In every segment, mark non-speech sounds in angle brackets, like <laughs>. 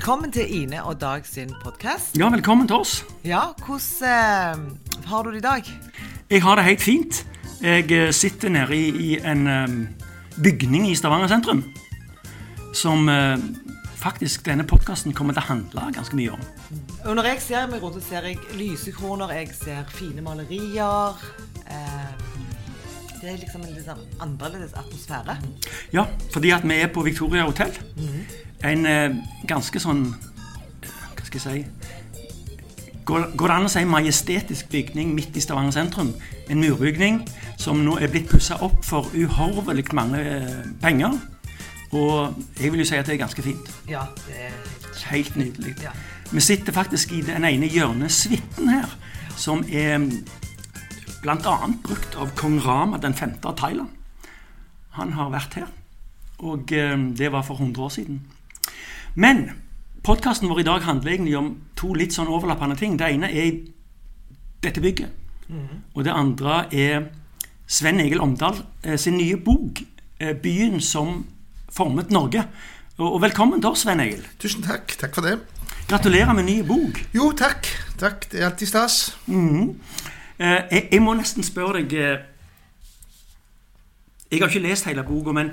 Velkommen til Ine og Dag sin podkast. Ja, velkommen til oss. Ja, hvordan eh, har du det i dag? Jeg har det helt fint. Jeg eh, sitter nede i, i en um, bygning i Stavanger sentrum som uh, faktisk denne podkasten kommer til å handle ganske mye om. Og når jeg ser meg rundt, så ser jeg lysekroner, jeg ser fine malerier. Eh, det er liksom en litt sånn annerledes atmosfære. Ja, fordi at vi er på Victoria hotell. En eh, ganske sånn eh, Hva skal jeg si går, går det an å si majestetisk bygning midt i Stavanger sentrum? En murbygning som nå er blitt pussa opp for uhorvelig mange eh, penger. Og jeg vil jo si at det er ganske fint. Ja, det er Helt nydelig. Ja. Vi sitter faktisk i den ene hjørnesuiten her, som er bl.a. brukt av kong Rama den femte av Thailand. Han har vært her, og eh, det var for 100 år siden. Men podkasten vår i dag handler egentlig om to litt sånn overlappende ting. Det ene er dette bygget, og det andre er Sven Egil Omdal eh, sin nye bok, eh, 'Byen som formet Norge'. Og, velkommen da, Sven Egil. Tusen takk. Takk for det. Gratulerer med ny bok. Jo, takk. Takk, Det er alltid stas. Mhm. Eh, jeg, jeg må nesten spørre deg eh, Jeg har ikke lest hele boka, men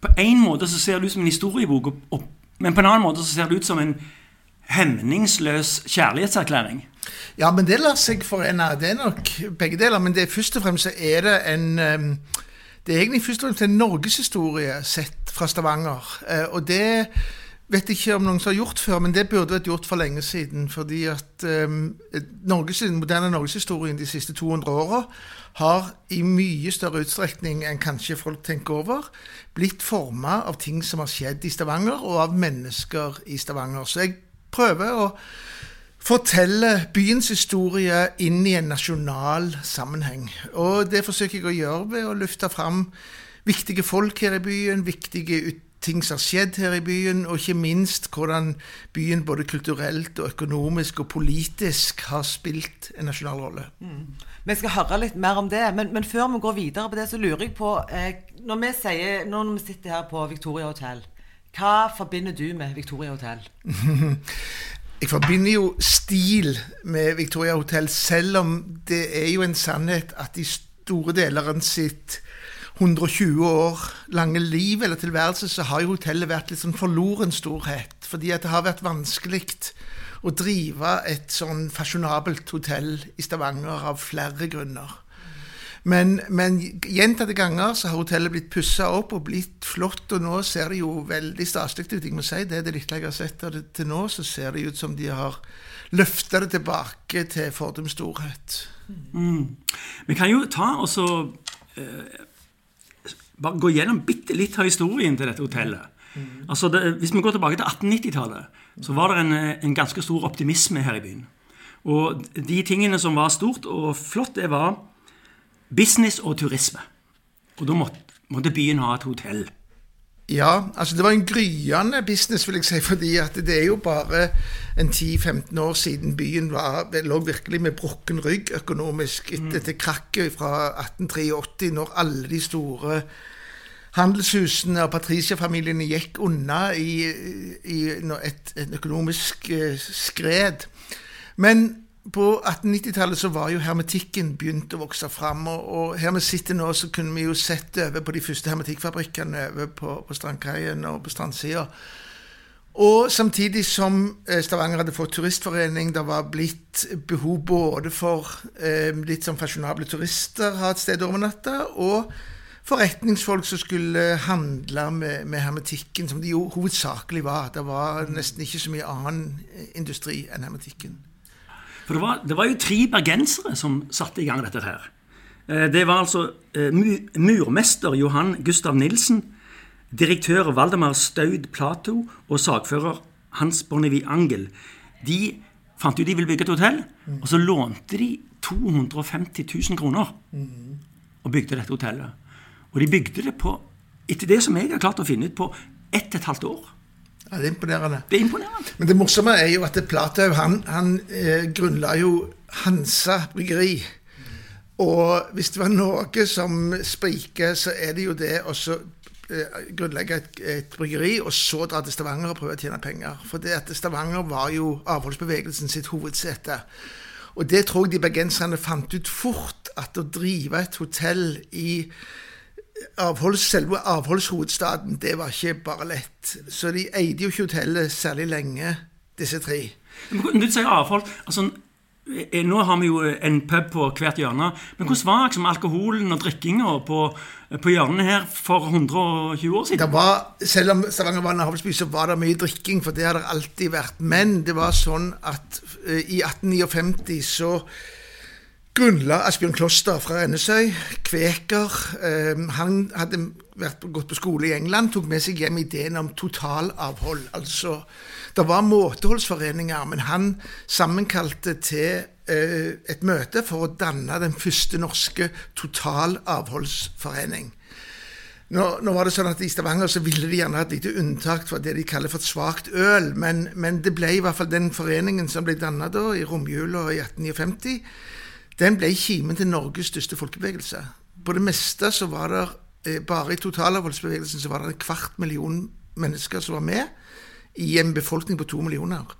på en måte så ser det ut som en historiebok, men på en annen måte så ser det ut som en hemningsløs kjærlighetserklæring. Ja, men det lar seg forene. Det er nok begge deler. Men det er først og fremst er det en ehm, Det er egentlig først og fremst en norgeshistorie sett fra Stavanger. Eh, Og det vet ikke om noen som har gjort før, men det burde vært gjort for lenge siden. Fordi at um, Norges, moderne norgeshistorien de siste 200 åra har i mye større utstrekning enn kanskje folk tenker over, blitt forma av ting som har skjedd i Stavanger, og av mennesker i Stavanger. Så jeg prøver å fortelle byens historie inn i en nasjonal sammenheng. Og det forsøker jeg å gjøre ved å løfte fram viktige folk her i byen, viktige ut ting som har skjedd her i byen, og ikke minst hvordan byen både kulturelt og økonomisk og politisk har spilt en nasjonal rolle. Vi skal høre litt mer om det, men, men før vi går videre på det, så lurer jeg på eh, når, vi sier, når vi sitter her på Victoria Hotel, hva forbinder du med Victoria Hotel? <laughs> Jeg forbinder jo stil med Victoria Hotel, selv om det er jo en sannhet at i store deler av sitt 120 år lange liv eller tilværelse, så har jo hotellet vært litt sånn forloren storhet. Fordi at det har vært vanskelig å drive et sånn fasjonabelt hotell i Stavanger av flere grunner. Men, men gjentatte ganger så har hotellet blitt pussa opp og blitt flott, og nå ser det jo veldig staselig ut. Jeg må si det, det lille jeg har sett av det til nå, så ser det ut som de har løfta det tilbake til fordums storhet. Vi kan jo ta og så eh, bare gå gjennom bitte litt av historien til dette hotellet. Altså det, hvis vi går tilbake til 1890-tallet, så var det en, en ganske stor optimisme her i byen. Og de tingene som var stort og flott, det var business og turisme. Og da måtte, måtte byen ha et hotell. Ja, altså det var en gryende business, vil jeg si, fordi at det er jo bare en 10-15 år siden byen var, lå virkelig med brukken rygg økonomisk etter dette krakket fra 1883, når alle de store handelshusene og patriciafamiliene gikk unna i, i et, et økonomisk eh, skred. Men på 1890-tallet så var jo hermetikken begynt å vokse fram. Og, og her vi sitter nå, så kunne vi jo sett over på de første hermetikkfabrikkene over på, på Strandkaien og på strandsida. Og samtidig som eh, Stavanger hadde fått turistforening, det var blitt behov både for eh, litt sånn fasjonable turister ha et sted å overnatte, og forretningsfolk som skulle handle med, med hermetikken, som det jo hovedsakelig var. Det var nesten ikke så mye annen eh, industri enn hermetikken. For det var, det var jo tre bergensere som satte i gang dette her. Eh, Det var altså eh, murmester Johan Gustav Nilsen, direktør Valdemar Staud Plato og sagfører Hans Bonnevie Angel. De fant ut de ville bygge et hotell, og så lånte de 250 000 kroner og bygde dette hotellet. Og de bygde det på, etter det som jeg har klart å finne ut, på ett og et halvt år. Ja, det er imponerende. Det er imponerende. Men det morsomme er jo at Platau han, han eh, grunnla jo Hansa bryggeri. Og hvis det var noe som spriker, så er det jo det å så eh, grunnlegge et, et, bryggeri, og så dra til Stavanger og prøve å tjene penger. For det at Stavanger var jo avholdsbevegelsen sitt hovedsete. Og det tror jeg de bergenserne fant ut fort, at å drive et hotell i avholds, selve avholdshovedstaden, det var ikke bare lett. Så de eide jo ikke hotellet særlig lenge, disse tre. Men du sier avhold, altså Eh, nå har vi jo en pub på hvert hjørne. Men hvordan var liksom, alkoholen og drikkinga på, på hjørnene her for 120 år siden? Var, selv om Stavanger var en havnsby, så var det mye drikking, for det har det alltid vært. Men det var sånn at uh, i 1859 så grunnla Asbjørn Kloster fra Rennesøy, kveker. Uh, han hadde vært, gått på skole i England, tok med seg hjem ideen om totalavhold. altså det var måteholdsforeninger, men han sammenkalte til eh, et møte for å danne den første norske totalavholdsforening. Nå, nå, var det sånn at I Stavanger så ville de gjerne ha et lite unntak for det de kaller for svakt øl, men, men, det ble i hvert fall den foreningen som ble dannet da, i romjula i 1859, den ble kimen til Norges største folkebevegelse. På det meste så var det eh, bare i totalavholdsbevegelsen så var det en kvart million mennesker som var med i en befolkning på to millioner.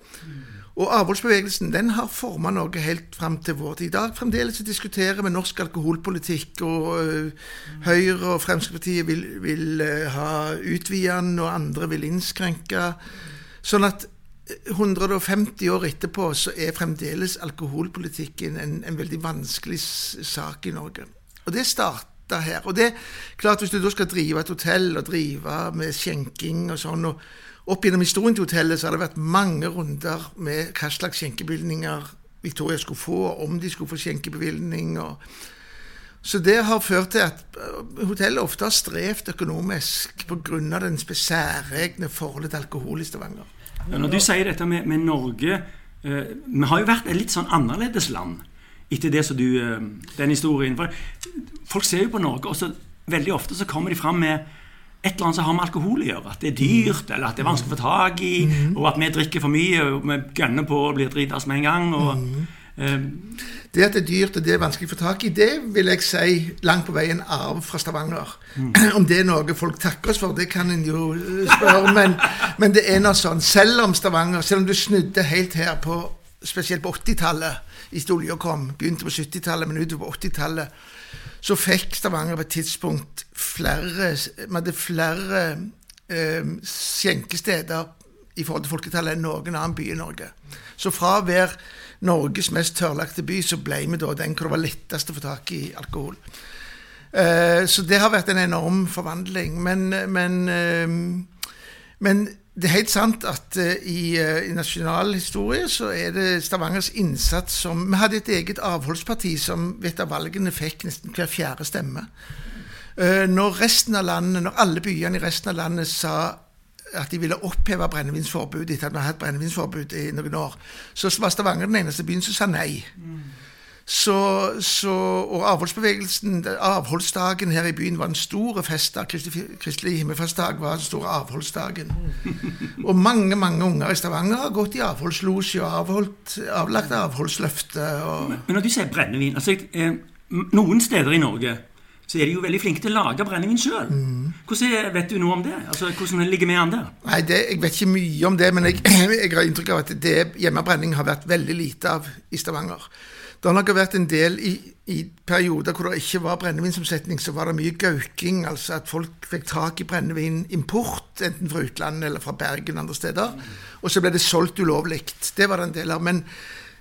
Og avholdsbevegelsen den har forma noe helt fram til vår tid. I dag fremdeles diskuterer vi norsk alkoholpolitikk, og uh, Høyre og Fremskrittspartiet vil, vil uh, ha utvide den, og andre vil innskrenke. Sånn at 150 år etterpå så er fremdeles alkoholpolitikken en, en veldig vanskelig sak i Norge. Og det starta her. Og det er klart, hvis du da skal drive et hotell og drive med skjenking og sånn, og opp gjennom historien til hotellet så har det vært mange runder med hva slags skjenkebevilgninger Victoria skulle få, om de skulle få skjenkebevilgning. og Så det har ført til at øh, hotellet ofte har strevd økonomisk pga. den særegne forholdet til alkohol i Stavanger. Når du sier dette med, med Norge eh, Vi har jo vært et litt sånn annerledes land etter det som du, eh, den historien. For folk ser jo på Norge, og så veldig ofte så kommer de fram med et eller annet som har med alkohol å gjøre. At det er dyrt, eller at det er vanskelig å få tak i, mm. og at vi drikker for mye, og vi gønner på å bli dritas med en gang. og um, det at det er dyrt og det er vanskelig å få tak i, det vil jeg si langt på vei en arv fra Stavanger. Mm. <clears throat> Om det er noe folk takker oss for, det kan en jo spørre, men, men det er noe sånn. Selv om Stavanger, selv om du snudde helt her på spesielt på 80-tallet, i olja kom, begynte på 70-tallet, men utover på 80-tallet, så fikk Stavanger på et tidspunkt flere Vi hadde flere eh, skjenkesteder i forhold til folketallet enn noen annen by i Norge. Så fra å være Norges mest tørrlagte by, så ble vi da den hvor det var lettest å få tak i alkohol. Eh, så det har vært en enorm forvandling. Men, men, eh, men det er helt sant at eh, i, uh, i nasjonal historie så er det Stavangers innsats som Vi hadde et eget avholdsparti som ved et av valgene fikk nesten hver fjerde stemme. Uh, når resten av landet, når alle byene i resten av landet sa at de ville oppheve brennevinsforbudet etter at vi hadde hatt brennevinsforbud i noen år, så var Stavanger den eneste byen som sa nei. Mm. Så, så, og avholdsbevegelsen, avholdsdagen her i byen var en stor festdag. Kristelig, Kristelig himmelfartsdag var den store avholdsdagen. <laughs> Og mange mange unger i Stavanger har gått i avholdslosje og avholdt, avlagt avholdsløfte. Og... Men når du sier brennevin altså, eh, Noen steder i Norge så er de jo veldig flinke til å lage brennevin sjøl. Mm. Vet du noe om det? Altså, Hvordan ligger vi an der? Nei, det, Jeg vet ikke mye om det, men jeg, <clears throat> jeg har inntrykk av at det hjemmebrenning har vært veldig lite av i Stavanger. Det har nok vært en del i, i, perioder hvor det ikke var brennevinsomsetning, så var det mye gauking. Altså at folk fikk tak i brennevinimport, enten fra utlandet eller fra Bergen andre steder. Og så ble det solgt ulovlig. Det var det en del av. Men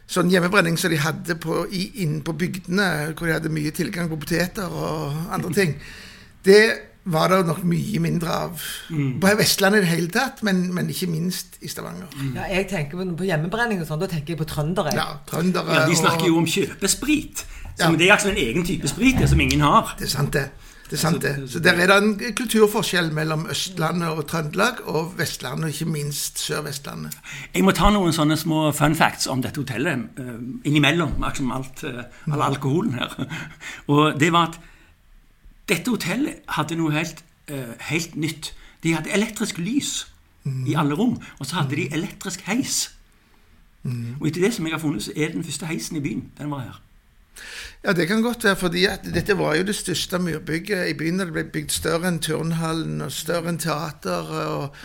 sånn hjemmebrenning som de hadde på, inne på bygdene, hvor de hadde mye tilgang på poteter og andre ting, <laughs> det var det nok mye mindre av. Mm. På Vestlandet i det hele tatt, men, men, ikke minst i Stavanger. Mm. Ja, jeg tenker På hjemmebrenning og sånn, da tenker jeg på trøndere. Ja, trøndere ja, De snakker og... jo om kjøpesprit. Som ja. Det er altså en egen type sprit det som ingen har. Det er sant, det. Det er sant det. Så Der er det en kulturforskjell mellom Østlandet og Trøndelag, og Vestlandet, og ikke minst Sør-Vestlandet. Jeg må ta noen sånne små fun facts om dette hotellet uh, innimellom liksom alt, uh, all alkoholen her. Og det var at dette hotellet hadde noe helt, uh, helt nytt. De hadde elektrisk lys mm. i alle rom, og så hadde de elektrisk heis. Mm. Og etter det som jeg har funnet, så er den første heisen i byen. Den var her. Ja, det kan godt være, fordi dette var jo det største murbygget i byen. Det ble bygd større enn turnhallen og større enn teateret.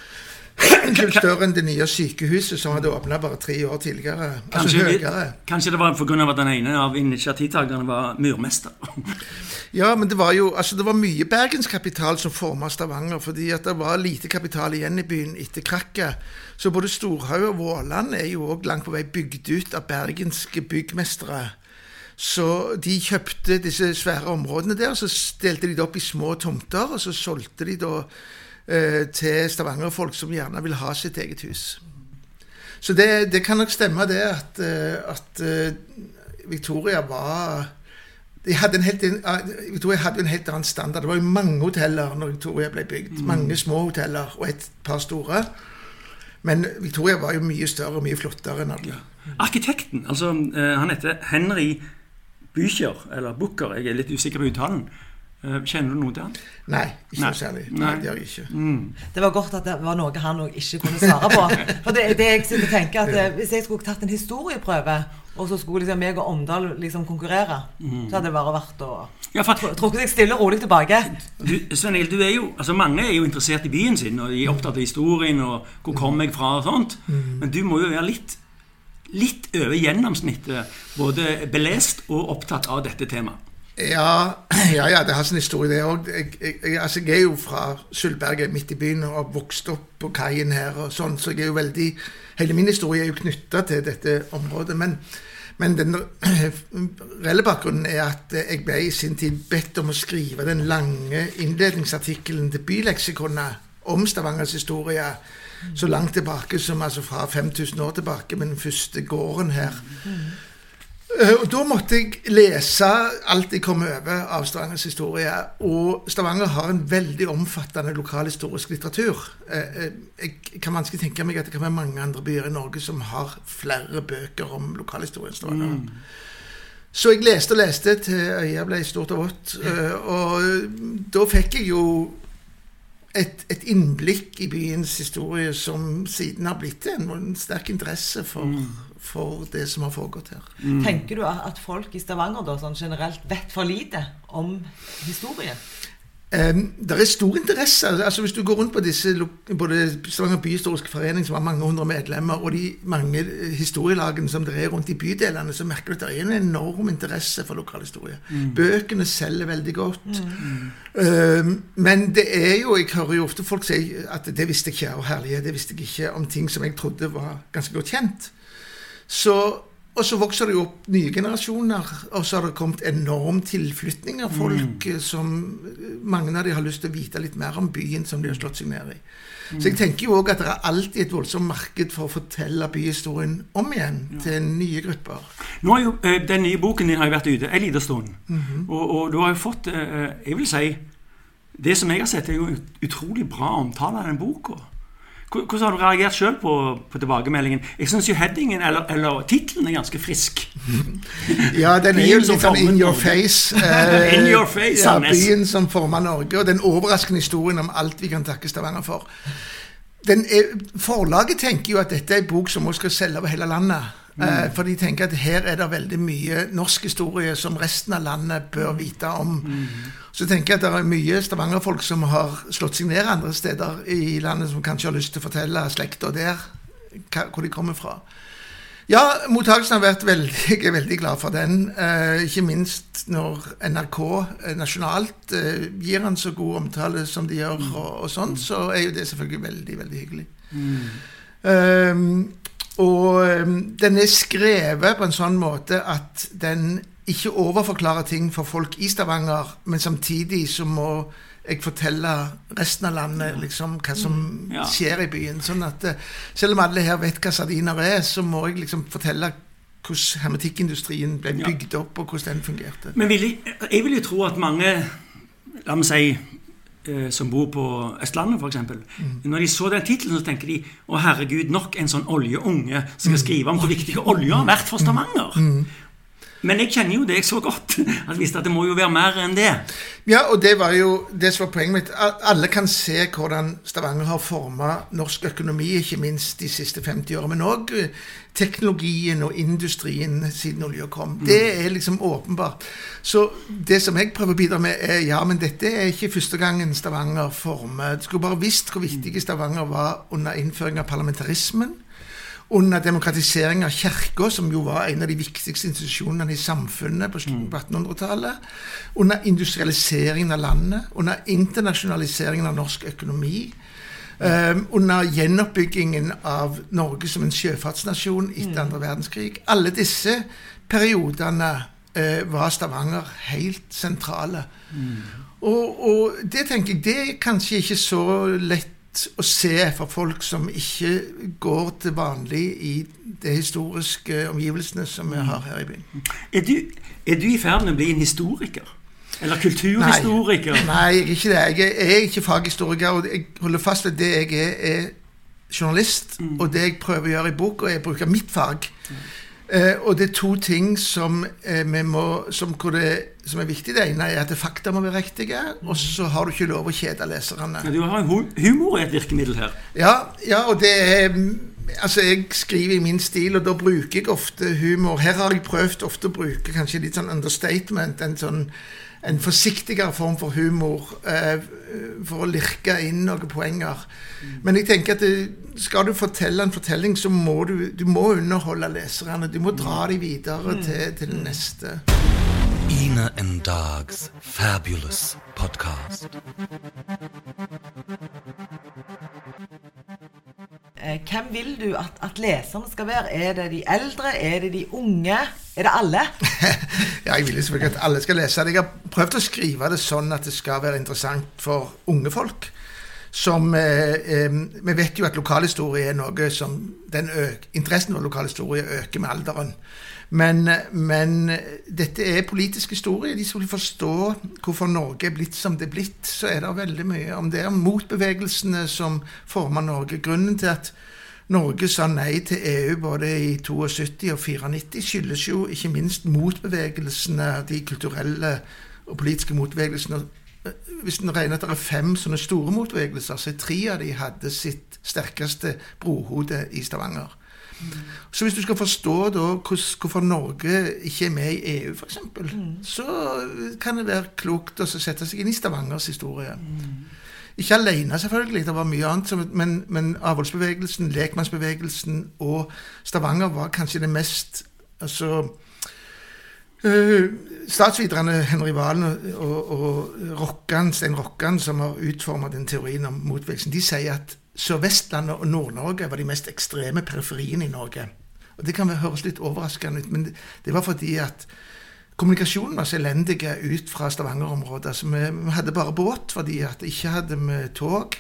Større enn det nye sykehuset som hadde åpna bare tre år tidligere. Altså Kanskje, høyere. kanskje det var pga. at den ene av initiativtakerne var murmester. <laughs> Ja, men det var jo altså det var mye bergenskapital som forma Stavanger. fordi at det var lite kapital igjen i byen etter krakket. Så både Storhaug og Våland er jo òg langt på vei bygd ut av bergenske byggmestere. Så de kjøpte disse svære områdene der, så delte de det opp i små tomter. Og så solgte de da eh, til Stavanger-folk som gjerne vil ha sitt eget hus. Så det, det kan nok stemme det at, eh, at eh, Victoria var de hadde en helt, eh, Victoria hadde en helt annen standard. Det var jo mange hoteller når Victoria ble bygd. Mange små hoteller og et par store. Men Victoria var jo mye større og mye flottere enn alle. Arkitekten, altså eh, han heter Henry Bücher, eller Booker, jeg er litt usikker på uttalen. Eh, Kjenner du noe til han? Nei, ikke Nei. særlig. Nei. Nei, det gjør jeg ikke. Det var godt at det var noe han òg ikke kunne svare på. For det, det jeg sitter og tenker at eh, Hvis jeg skulle tatt en historieprøve, og så skulle liksom meg og Omdal liksom konkurrere, så hadde det bare vært å Ja, trukket seg stille og rolig tilbake. du, Sven du er jo, altså Mange er jo interessert i byen sin, og de er opptatt av historien og hvor kom jeg fra og sånt. Men du må jo være litt, litt over gjennomsnittet både belest og opptatt av dette temaet. Ja, <clears throat> ja, ja, det har sin historie, det òg. Jeg, jeg, altså, jeg er jo fra Sølvberget, midt i byen, og har vokst opp på kaien her og sånn, så jeg er jo veldig Hele min historie er jo knytta til dette området. Men, men den <clears throat> reelle bakgrunnen er at jeg ble i sin tid bedt om å skrive den lange innledningsartikkelen til Byleksikonet om Stavangers historie. Så langt tilbake som altså fra 5000 år tilbake, med den første gården her. Eh, Og Da måtte jeg lese alt jeg kom over av Stavangers historie. Og Stavanger har en veldig omfattende lokalhistorisk litteratur. Eh, eh, Jeg kan vanskelig tenke meg at det kan være mange andre byer i Norge som har flere bøker om lokalhistorien Stavanger. Mm. Så jeg leste og leste til øya ble stort og vått. Og da fikk jeg jo et, et innblikk i byens historie som siden har blitt en, en sterk interesse for, for det som har foregått her. Tenker du at folk i Stavanger da, sånn generelt vet for lite om historien? Um, det er stor interesse. altså Hvis du går rundt på disse både Stavanger byhistoriske forening, som har mange hundre medlemmer, og de mange eh, historielagene som det er rundt i bydelene, så merker du at det er en enorm interesse for lokalhistorie. Bøkene selger veldig godt. Um, men det er jo Jeg hører jo ofte folk si at det visste jeg ikke, og herlighet, det visste jeg ikke om ting som jeg trodde var ganske godt kjent. Så, og så vokser det jo opp nye generasjoner, og så har det kommet enorm tilflytning av folk mm. som eh, Mange av de har lyst til å vite litt mer om byen som de har slått seg ned i. Så jeg tenker jo òg at det er alltid et voldsomt marked for å fortelle byhistorien om igjen til nye grupper. Nå har jo eh, Den nye boken din har jo vært ute en liten stund. og, og du har jo fått eh, Jeg vil si Det som jeg har sett, er jo utrolig bra omtale av den boka. Hvor- Hvordan har du reagert sjøl på, på tilbakemeldingen? Jeg syns jo headingen, eller, eller tittelen, er ganske frisk. <laughs> Ja, den er jo litt sånn in your face. <laughs> eh, In your face, ja. Byen som former Norge, og den overraskende historien om alt vi kan takke Stavanger for. Den er, forlaget tenker jo at dette er en bok som også skal selge over hele landet. Eh, for de tenker at her er det veldig mye norsk historie som resten av landet bør vite om. Så tenker jeg at det er mye Stavanger-folk som har slått seg ned andre steder i landet, som kanskje har lyst til å fortelle slekta der hvor de kommer fra. Ja, mottakelsen har vært veldig <laughs> Jeg er veldig glad for den. Eh, ikke minst når NRK eh, nasjonalt eh, gir han så god omtale som de gjør, og, og sånn, så er jo det selvfølgelig veldig, veldig hyggelig. Um, og um, den er skrevet på en sånn måte at den ikke overforklarer ting for folk i Stavanger, men samtidig så må jeg fortelle resten av landet liksom hva som Ja. skjer i byen. Sånn at eh, selv om alle her vet hva sardiner er, så må jeg liksom fortelle hvordan hermetikkindustrien ble bygd opp, og hvordan den fungerte. Men vil jeg, jeg vil jo tro at mange, la meg si, eh, som bor på Østlandet f.eks., når de så den tittelen, så tenker de å herregud, nok en sånn oljeunge som skal skrive om hvor viktig olje har vært for Stavanger. Men jeg kjenner jo deg så godt <laughs> at jeg visste at det må jo være mer enn det. Ja, og det var jo det som var poenget mitt. Alle kan se hvordan Stavanger har forma norsk økonomi, ikke minst de siste 50 årene. Men òg teknologien og industrien siden olja kom. Mm. Det er liksom åpenbart. Så det som jeg prøver å bidra med, er ja, men dette er ikke første gangen Stavanger former Du skulle bare visst hvor viktig Stavanger var under innføring av parlamentarismen under demokratisering av kirka, som jo var en av de viktigste institusjonene i samfunnet på 1800-tallet, mm. under industrialiseringen av landet, under internasjonaliseringen av norsk økonomi, um, under gjenoppbyggingen av Norge som en sjøfartsnasjon etter mm. andre verdenskrig. Alle disse periodene uh, var Stavanger helt sentrale. Mm. Og, og, det tenker jeg, det er kanskje ikke så lett å se for folk som ikke går til vanlig i de historiske omgivelsene som vi har her i byen. Er du, er du i ferd med å bli en historiker? Eller kulturhistoriker? Nei, nei, jeg er ikke det. Jeg er, ikke faghistoriker, og jeg holder fast ved det jeg er, er journalist. Mm. Og det jeg prøver å gjøre i boka, er å bruke mitt fag. Mm. Eh, og det er to ting som, eh, må, som, det, som, er viktig. Det ene er at fakta må være riktige, og så har du ikke lov å kjede leserne. Ja, du har humor i et virkemiddel her. Ja, ja, og det er Altså, jeg skriver i min stil, og da bruker jeg ofte humor. Her har jeg prøvd ofte å bruke kanskje litt sånn understatement. en sånn en forsiktigere form for humor eh, for å lirke inn noen poenger. Men jeg tenker at det, skal du fortelle en fortelling, så må du, du må underholde leserne. Du må dra dem videre til, til det neste. Ina and Dogs Fabulous Podcast. Eh, hvem vil du at, at, leserne skal være? Er det de eldre? Er det de unge? Er det alle? <laughs> ja, jeg vil selvfølgelig at alle skal lese det. Jeg har prøvd å skrive det sånn at det skal være interessant for unge folk. Som eh, eh, Vi vet jo at lokalhistorie er noe som den øk, Interessen for lokalhistorie øker med alderen. Men, men, dette er politisk historie. De som vil forstå hvorfor Norge er blitt som det er blitt, så er det veldig mye om det. Om motbevegelsene som former Norge. Grunnen til at Norge sa nei til EU både i 72 og 94, skyldes jo ikke minst motbevegelsene, de kulturelle og politiske motbevegelsene. Hvis en regner at det er fem sånne store motbevegelser, så er tre av de hadde sitt sterkeste brohode i Stavanger. Så hvis du skal forstå da hvorfor Norge ikke er med i EU, f.eks., mm. så kan det være klokt å sette seg inn i Stavangers historie. Mm. Ikke alene, selvfølgelig, det var mye annet, men, men avholdsbevegelsen, lekmannsbevegelsen og Stavanger var kanskje det mest altså, Statsviterne Henry Valen og, og, Rokkan, Stein Rokkan, som har utforma den teorien om motveksten, de sier at Sør-Vestlandet og Nord-Norge var de mest ekstreme periferiene i Norge. Og Det kan høres litt overraskende ut, men det var fordi at kommunikasjonen var så elendig ut fra Stavanger-området. Altså vi, vi, hadde bare båt fordi at ikke hadde vi tog.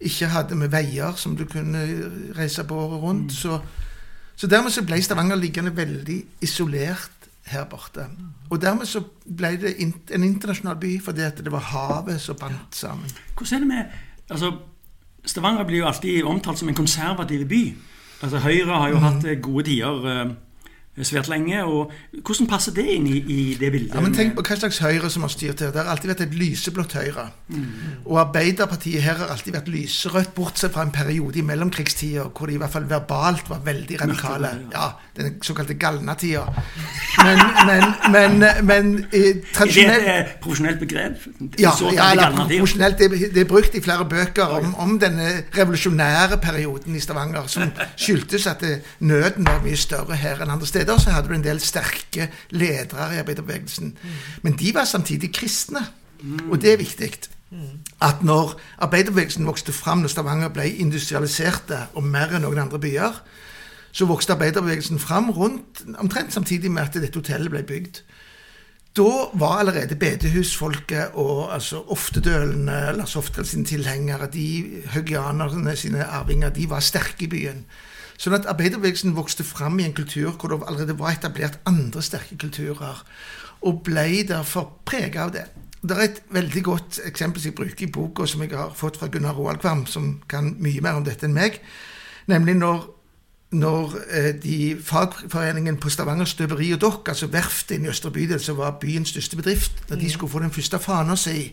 Ikke hadde vi veier som du kunne reise på året rundt. Mm. Så, så, dermed så ble Stavanger liggende veldig isolert her borte. Og dermed så ble det en internasjonal by fordi at det var havet som bandt sammen. Hvordan er det med altså Stavanger blir jo alltid omtalt som en konservativ by. Altså Høyre har jo mm. hatt gode tider eh, svært lenge. og Hvordan passer det inn i, i, det bildet? Ja, men Tenk på hva slags Høyre som har styrt her. Det har alltid vært et lyseblått Høyre. Mm. Og Arbeiderpartiet her har alltid vært lyserødt, bortsett fra en periode i mellomkrigstida hvor de i hvert fall verbalt var veldig radikale. Ja, Den såkalte galnatida. Men, Men, men, men, men tradisjonelt Det er et profesjonelt begrep? Ja, ja eller profesjonelt. Det, det, er brukt i flere bøker om, om denne revolusjonære perioden i Stavanger, som <laughs> skyldtes at det, nøden var mye større her enn andre steder steder så hadde du en del sterke ledere i arbeiderbevegelsen. Mm. Men de var samtidig kristne, og det er viktig. At når arbeiderbevegelsen vokste fram, når Stavanger ble industrialiserte og mer enn noen andre byer, så vokste arbeiderbevegelsen fram rundt omtrent samtidig med at dette hotellet ble bygd. Da var allerede bedehusfolket og altså Oftedølene, Lars Oftedal sine tilhengere, de haugianerne sine arvinger, de var sterke i byen. Sånn at arbeiderbevegelsen vokste fram i en kultur hvor det allerede var etablert andre sterke kulturer, og ble derfor prega av det. Det er et veldig godt eksempel som jeg bruker i boka, som jeg har fått fra Gunnar Roald Kvam, som kan mye mer om dette enn meg. Nemlig når når eh, de fagforeningen på Stavanger Støperi og Dokk, altså verftet i Østre bydel, som var byens største bedrift, da de skulle få den første fana si,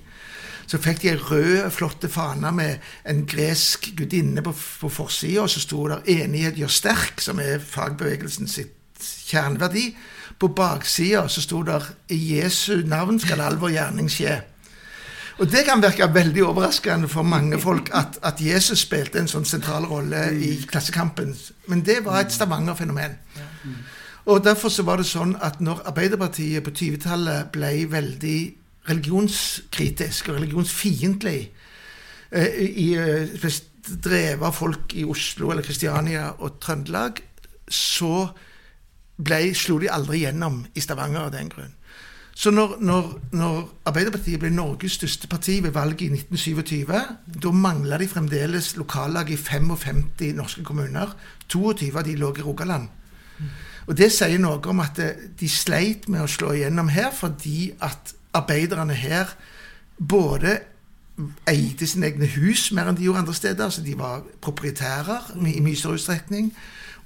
så fikk de ei rød, flotte fane med en gresk gudinne på, på forsida, og så sto der 'Enighet gjør sterk', som er fagbevegelsen sitt kjerneverdi. På baksida så sto der 'I Jesu navn skal all vår gjerning skje'. Og det kan virke veldig overraskende for mange folk at, at Jesus spilte en sånn sentral rolle i Klassekampen. Men det var et Stavanger-fenomen. Og derfor så var det sånn at når Arbeiderpartiet på 20-tallet ble veldig religionskritisk og religionsfiendtlig eh, eh, drevet av folk i Oslo eller Kristiania og Trøndelag, så ble, slo de aldri gjennom i Stavanger av den grunn. Så når, når, når, Arbeiderpartiet ble Norges største parti ved valget i 1927, da mangla de fremdeles lokallag i 55 norske kommuner. 22 av de lå i Rogaland. Og Det sier noe om at de sleit med å slå igjennom her, fordi at arbeiderne her både eide sine egne hus mer enn de gjorde andre steder. altså De var proprietærer i mye større utstrekning.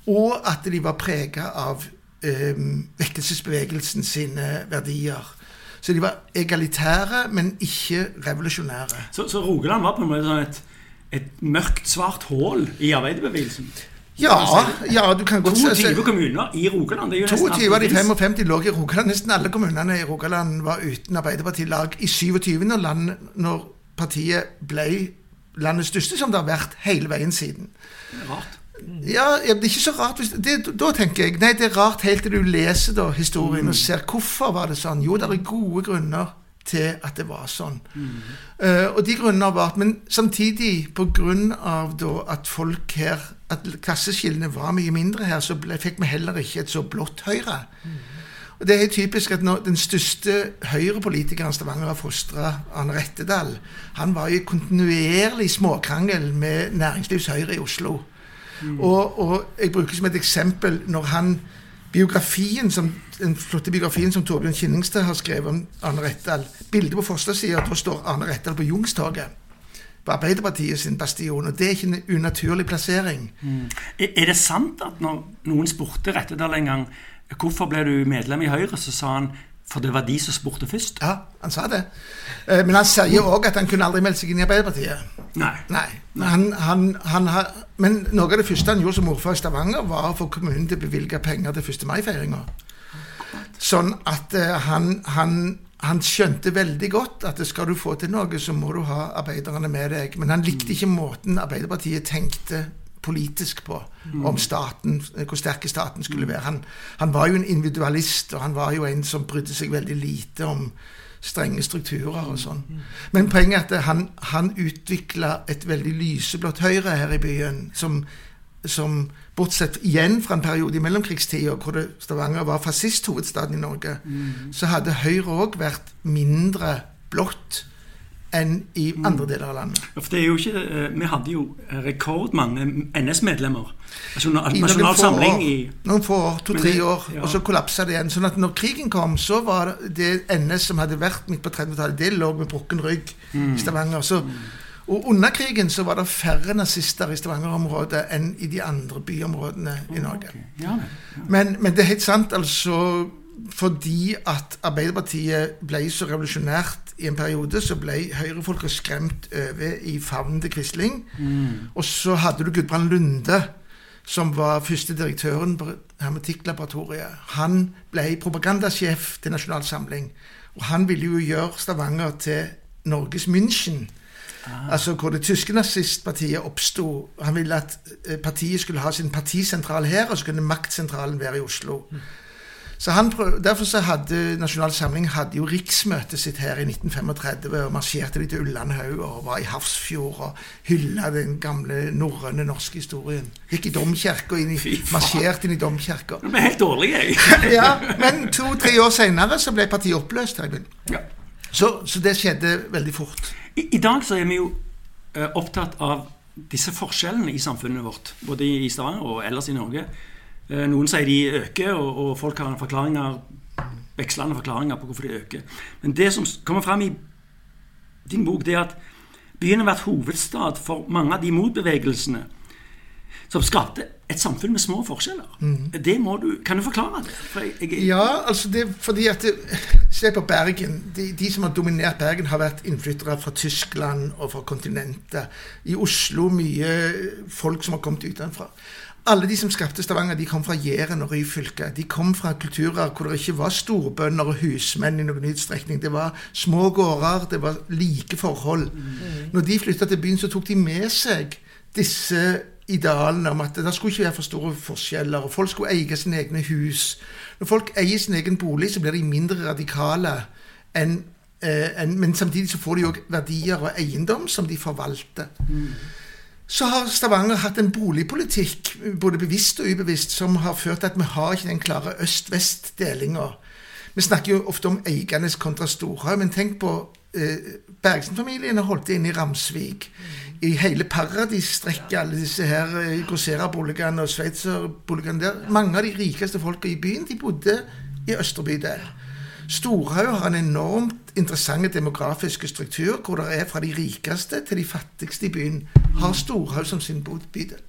Og at de var prega av eh, vekkelsesbevegelsen sine verdier. Så de var egalitære, men ikke revolusjonære. Så, så Rogaland var på en måte sånn et, et mørkt, svart hull i arbeiderbevegelsen? Ja, ja, du kan godt 22 kommuner i Rogaland. det er jo 22 av de 55 lå i Rogaland. Nesten alle kommunene i Rogaland var uten Arbeiderpartilag i 27. Når, land, når partiet ble landets største, som det har vært hele veien siden. Rart. Ja, det er ikke så rart. Det, da tenker jeg Nei, det er rart helt til du leser da historien og ser hvorfor var det sånn. Jo, det er gode grunner til at det var sånn. Mm. Uh, og de grunnene har vært Men samtidig, av at folk her At klasseskillene var mye mindre her, så ble, fikk vi heller ikke et så blått Høyre. Mm. Og det er typisk at når den største Høyre-politikeren Stavanger har fostra, Arne Rettedal, han var i kontinuerlig småkrangel med Næringslivs-Høyre i Oslo. Mm. Og, og, jeg bruker som et eksempel når han biografien som, Den flotte biografien som Torbjørn Kinningstad har skrevet om Arne Rettdal. Bildet på førstesida, da står Arne Rettdal på Jungstorget På Arbeiderpartiet sin bastion. Og det er ikke en unaturlig plassering. Mm. Er det sant at når noen spurte Rettedal en gang hvorfor ble du medlem i Høyre, så sa han for det var de som spurte først? Ja, han sa det. Eh, men han sier òg at han kunne aldri meldt seg inn i Arbeiderpartiet. Nei. Nei. Han, han, han har, men noe av det første han gjorde som ordfører i Stavanger, var å få kommunen til å bevilge penger til 1. mai-feiringa. Sånn at han, han, han, skjønte veldig godt at skal du få til noe, så må du ha arbeiderne med deg. Men han likte ikke måten Arbeiderpartiet tenkte politisk på mm. om staten, hvor sterk staten skulle være. Han, han, var jo en individualist, og han var jo en som brydde seg veldig lite om strenge strukturer og sånn. Mm. Men poenget er at han, han utvikla et veldig lyseblått Høyre her i byen, som, som Bortsett igjen fra en periode i mellomkrigstida hvor det, Stavanger var fascisthovedstaden i Norge, mm. så hadde Høyre òg vært mindre blått enn i andre deler av landet. Ja, for det er jo ikke, eh, Vi hadde jo rekordmange NS-medlemmer. Altså Nasjonal Samling i Noen få år, to-tre år, ja. og så kollapsa det igjen. sånn at når krigen kom, så var det NS som hadde vært midt på 30-tallet, det lå med brukken rygg mm. i Stavanger. så mm. og under krigen så var det færre nazister i Stavanger-området enn i de andre byområdene i Norge. Okay. Ja, ja. Men, men, det er helt sant, altså fordi at Arbeiderpartiet ble så revolusjonært i en periode, så ble høyrefolka skremt over i favnen til Quisling. Mm. Og så hadde du Gudbrand Lunde, som var første direktøren på Hermetikklaboratoriet. Han ble propagandasjef til Nasjonal Samling. Og han ville jo gjøre Stavanger til Norges München. Ah. Altså hvor det tyske nazistpartiet oppsto. Han ville at eh, partiet skulle ha sin partisentral her, og så kunne maktsentralen være i Oslo. Mm. Så han prøv, Derfor så hadde Nasjonal Samling hadde jo riksmøtet sitt her i 1935 og marsjerte de til Ullandhaug og var i Hafrsfjord og hylla den gamle norrøne norske historien. Gikk i domkirka marsjerte inn i domkirka. Vi er helt dårlige, jeg. <laughs> ja, men to-tre år seinere så ble partiet oppløst. Ja. Så, så, det skjedde veldig fort. I, I, dag så er vi jo uh, opptatt av disse forskjellene i samfunnet vårt, både i Stavanger og ellers i Norge. Eh, noen sier de øker, og, og folk har forklaringer, vekslende forklaringer på hvorfor de øker. Men det som kommer fram i din bok, det er at byen har vært hovedstad for mange av de motbevegelsene som skapte et samfunn med små forskjeller. Det må du, Kan du forklare det? For jeg, jeg, Ja, altså det er fordi at det, Se på Bergen. De, de som har dominert Bergen, har vært innflyttere fra Tyskland og fra kontinentet. I Oslo mye folk som har kommet utenfra. Alle de som skapte Stavanger, de kom fra Jæren og Ryfylke. De kom fra kulturer hvor det ikke var storbønder og husmenn i noen utstrekning. Det var små gårder, det var like forhold. Når de flytta til byen, så tok de med seg disse idealene om at det skulle ikke være for store forskjeller, og folk skulle eie sine egne hus. Når folk eier sin egen bolig, så blir de mindre radikale enn eh, men samtidig så får de òg verdier og eiendom som de forvalter. Så har Stavanger hatt en boligpolitikk, både bevisst og ubevisst, som har ført til at vi har ikke den klare øst-vest-delinga. Vi snakker jo ofte om Eiganes kontra Storhaug, men tenk på eh, Bergsen-familien har holdt det inne i Ramsvik. I hele Paradisstrekket, alle disse her eh, Grosera-boligene og Sveitser-boligene der. Mange av de rikeste folka i byen de bodde i Østre bydel. Storhaug har en enormt interessant demografisk struktur, hvor det er fra de rikeste til de fattigste i byen, har Storhaug som sin bydel.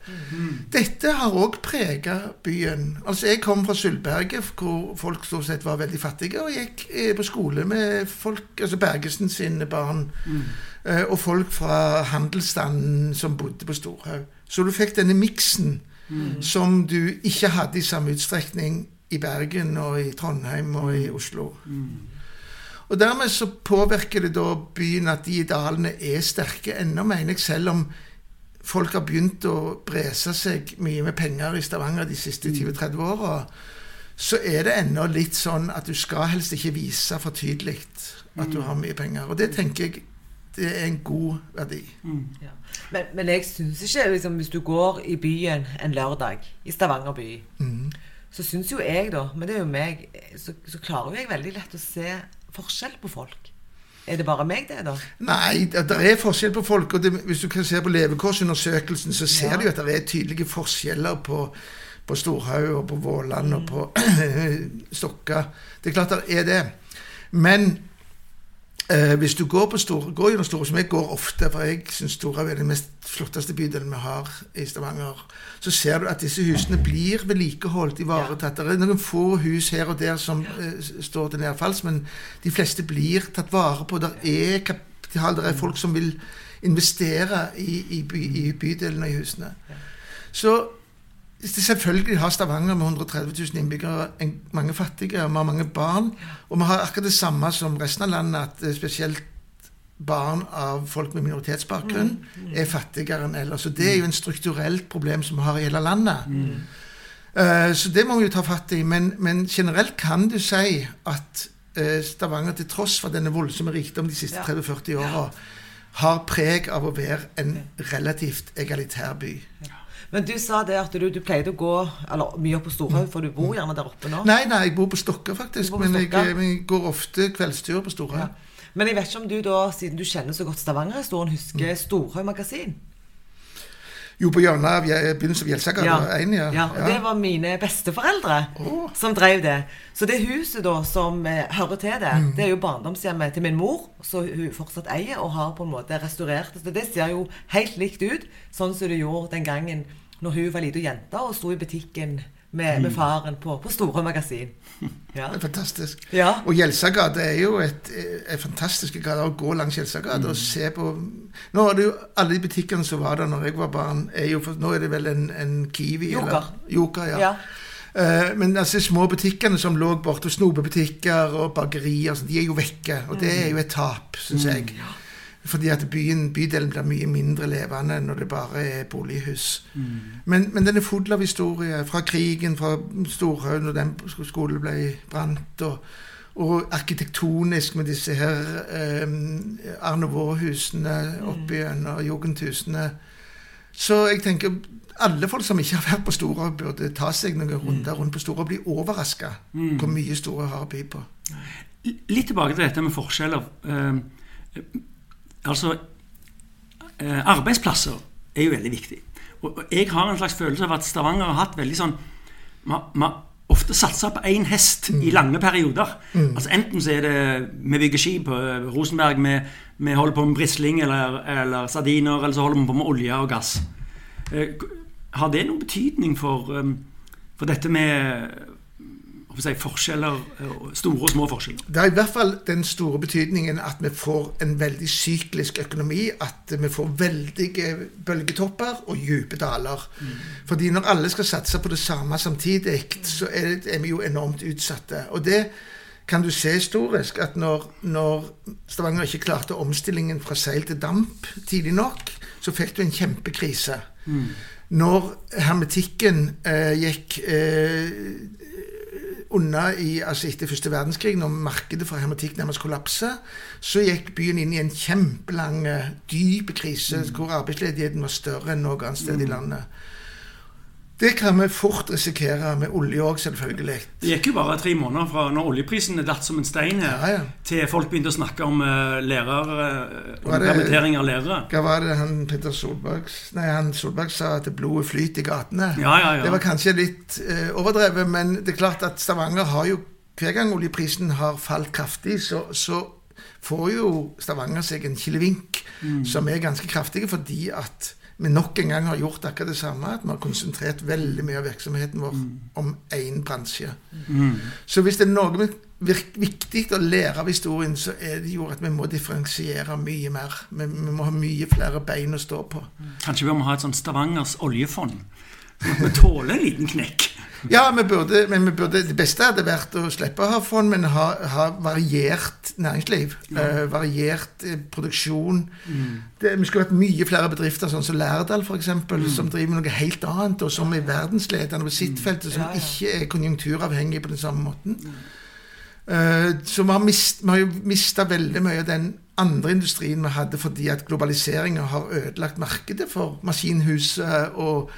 Dette har òg prega byen. Altså, Jeg kom fra Sølvberget, hvor folk stort sett var veldig fattige, og gikk på skole med folk, altså Bergesen sine barn, eh, og folk fra handelsstanden som bodde på Storhaug. Så du fikk denne miksen som du ikke hadde i samme utstrekning i Bergen og i Trondheim og i Oslo. Og dermed så påvirker det da byen at de idealene er sterke ennå, mener jeg, selv om folk har begynt å brese seg mye med penger i Stavanger de siste 20-30 åra, så er det ennå litt sånn at du skal helst ikke vise for tydelig at du har mye penger. Og det tenker jeg det er en god verdi. Ja. Men, men jeg syns ikke liksom, Hvis du går i byen en lørdag, i Stavanger by, så syns jo jeg, da, men det er jo meg, så, så klarer jo jeg veldig lett å se forskjell på folk. Er det bare meg, det, da? Nei, det, er forskjell på folk. og det, Hvis du kan se på levekårsundersøkelsen, så ser Ja. du at det er tydelige forskjeller på, på Storhaug og på Våland og på <clears throat> Stokka. Det er klart det er det. Men eh, hvis du går på store, går gjennom Store, som jeg går ofte, for jeg syns Store er den mest flotteste bydelen vi har i Stavanger, så ser du at disse husene blir vedlikeholdt, ivaretatt. Det er noen få hus her og der som eh, står til nedfalls, men de fleste blir tatt vare på. Der er kapital, der er folk som vil investere i, i, by, i bydelen og i husene. Så det selvfølgelig har Stavanger med 130 000 innbyggere en, mange fattige, og vi har mange barn. Og vi har akkurat det samme som resten av landet, at eh, spesielt barn av folk med minoritetsbakgrunn er fattigere enn ellers. Og det er jo en strukturelt problem som vi har i hele landet. Eh, så det må vi jo ta fatt i. Men, men generelt kan du si at eh, Stavanger, til tross for denne voldsomme rikdom de siste 30-40 åra, har preg av å være en relativt egalitær by. Men du sa det at du, du pleide å gå eller, mye opp på Storhaug, for du bor gjerne der oppe nå. Nei, nei, jeg bor på Stokka, faktisk. På Men Stokka? Jeg, jeg går ofte kveldsturer på Storhaug. Ja. Men jeg vet ikke om du da, siden du kjenner så godt Stavanger-historien, husker Storhaug magasin? Jo, på hjørnet av begynnelsen av Gjelsagata Ja. ja. ja. Og det var mine besteforeldre oh. som drev det. Så det huset da som eh, hører til det, Mm. det er jo barndomshjemmet til min mor, som hun fortsatt eier og har på en måte restaurert. Så det ser jo helt likt ut, sånn som det gjorde den gangen når hun var lita jente og sto i butikken med, Mm. med faren på, på Store magasin. <laughs> Ja. Det er fantastisk. Ja. Og Gjelsagata er jo et, et fantastisk gate å gå langs Gjelsagata og se på Nå er det jo Alle de butikkene som var der når jeg var barn, er jo Nå er det vel en, en Kiwi Joker. Eller, Joker, ja. Ja. Uh, men altså små butikkene som lå borte, snopebutikker og bakerier, så de er jo vekke. Og det er jo et tap, syns jeg. Fordi at byen, bydelen blir mye mindre levende når det bare er bolighus. Men, men den er full av historie fra krigen, fra Storhaug, når den skolen ble brant, og, og arkitektonisk med disse her eh, Arne Vaa-husene oppe mm. jugendhusene. Så jeg tenker alle folk som ikke har vært på Storhaug, burde ta seg noen runder rundt på Storhaug og bli overraska hvor mye Storhaug har å by på. Litt tilbake til dette med forskjeller. Eh, altså eh, Arbeidsplasser er jo veldig viktig. Og, jeg har en slags følelse av at Stavanger har hatt veldig sånn Vi har ofte satsa på én hest i lange perioder. Altså Enten så er det vi bygger skip på eh, Rosenberg, vi, vi holder på med brisling eller, eller sardiner, eller så holder vi på med olje og gass. Eh, har det noen betydning for, for dette med si, forskjeller, uh, store og små forskjeller? Det er i hvert fall den store betydningen at vi får en veldig syklisk økonomi. At vi får veldige bølgetopper og dype daler. Mm. Fordi når alle skal satse på det samme samtidig, så er, er vi jo enormt utsatte. Og det kan du se historisk at når, når, Stavanger ikke klarte omstillingen fra seil til damp tidlig nok, så fikk du en kjempekrise. Mm. Når hermetikken eh, gikk eh, unna i, altså etter første verdenskrig, når markedet for hermetikk nærmest kollapsa, så gikk byen inn i en kjempelang, dyp krise mm. hvor arbeidsledigheten var større enn noe annet sted mm. i landet. Det kan vi fort risikere med olje òg, selvfølgelig. Det gikk jo bare tre måneder fra når oljeprisen datt som en stein her, ja, ja. til folk begynte å snakke om uh, lærere, uh, permittering av lærere. Hva var det han Peter Solberg Nei, han Solberg sa at blodet flyter i gatene? Ja, ja, ja. Det var kanskje litt eh, overdrevet, men det er klart at Stavanger har jo Hver gang oljeprisen har falt kraftig, så, så får jo Stavanger seg en kilevink mm. som er ganske kraftig, fordi at vi nok en gang har gjort akkurat det samme. At vi har konsentrert veldig mye av virksomheten vår mm. om én bransje. Mm. Så hvis det er noe viktig å lære av historien, så er det jo at vi må differensiere mye mer. Vi, vi må ha mye flere bein å stå på. Kanskje vi må ha et sånt Stavangers oljefond? Vi tåler en liten knekk? Ja, vi burde, men vi burde, det beste hadde vært å slippe å ha fond, men ha, ha variert næringsliv. Ja. Uh, variert uh, produksjon. Mm. Det, vi skulle hatt mye flere bedrifter, sånn som Lærdal f.eks., mm. som driver med noe helt annet, og som er verdensledende på sitt mm. felt, som ja, ja. ikke er konjunkturavhengig på den samme måten. Uh, så vi har, mist, vi har jo mista veldig mye av den andre industrien vi hadde fordi at globaliseringa har ødelagt markedet for maskinhuset og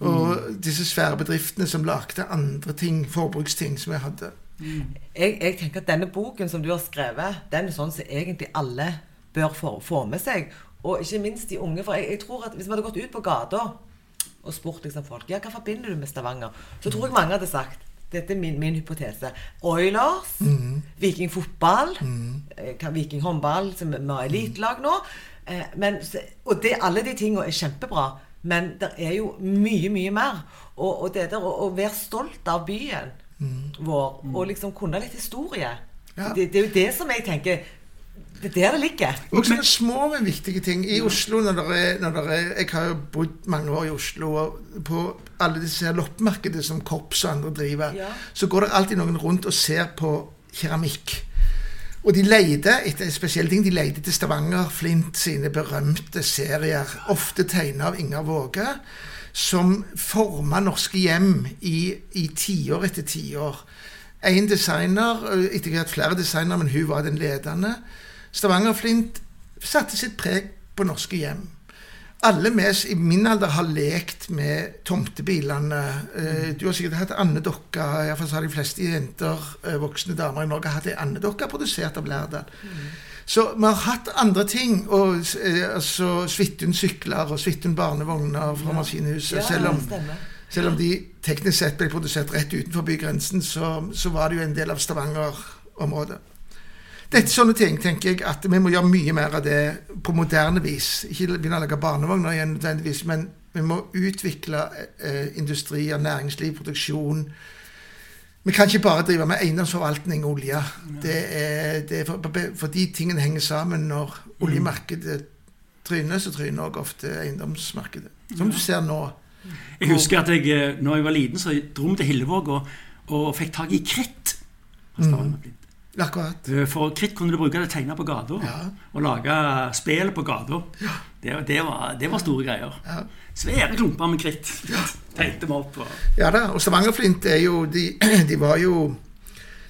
og mm. disse svære bedriftene som lagde andre ting, forbruksting, som jeg hadde. Mm. Jeg, jeg, tenker at denne boken som du har skrevet, den er sånn som egentlig alle bør få, få med seg. Og ikke minst de unge. For jeg, jeg, tror at hvis vi hadde gått ut på gata og spurt liksom folk ja, hva forbinder du med Stavanger, så tror jeg mange hadde sagt dette er min, min hypotese. Oilers, mm. Viking fotball, mm. Viking håndball, som vi har elitelag nå. Eh, men, og det, alle de tingene er kjempebra. Men det er jo mye, mye mer. Og, og det der å, å, være stolt av byen mm. vår, og liksom kunne litt historie ja. det, det, er jo det som jeg tenker det er der det ligger. Og sånne små, men viktige ting. I Oslo, når det er, når det er, Jeg har jo bodd mange år i Oslo, og på alle disse loppemarkedene som korps og andre driver, ja. så går det alltid noen rundt og ser på keramikk. Og de leide etter spesielle ting. De leide til Stavanger Flint sine berømte serier, ofte tegna av Inger Våge, som forma norske hjem i, i tiår etter tiår. Én designer, etter hvert flere designere, men hun var den ledende. Stavanger Flint satte sitt preg på norske hjem alle vi i min alder har lekt med tomtebilene. Eh, du har sikkert hatt andedokke. Iallfall har de fleste jenter, eh, voksne damer i Norge, hatt ei andedokke produsert av Lærdal. Så vi har hatt andre ting. Og, eh, altså Svithun sykler og Svithun barnevogner fra maskinhuset. Ja, selv, om, selv om de teknisk sett ble produsert rett utenfor bygrensen, så, så var det jo en del av Stavanger-området. Dette er sånne ting tenker jeg at vi må gjøre mye mer av det på moderne vis. Ikke begynne å lage barnevogner igjen nødvendigvis, men vi må utvikle eh, industrier, næringsliv, produksjon. Vi kan ikke bare drive med eiendomsforvaltning og olje. Det er, det er for, for, de tingene henger sammen. Når oljemarkedet tryner, så tryner også ofte eiendomsmarkedet. Som du ser nå. Jeg husker at jeg, eh, når jeg var liten, så dro vi til Hillevåg og, og fikk tak i kritt. Mm. Akkurat. For kritt kunne du bruke det tegne på gata. Ja. Og lage spill på gata. Ja. Det, det, var, det, var, store greier. Ja. Svære klumper med kritt. Ja. Tegnte vi opp. Og... Ja da. Og Stavangerflint er jo de, <clears throat> de, var jo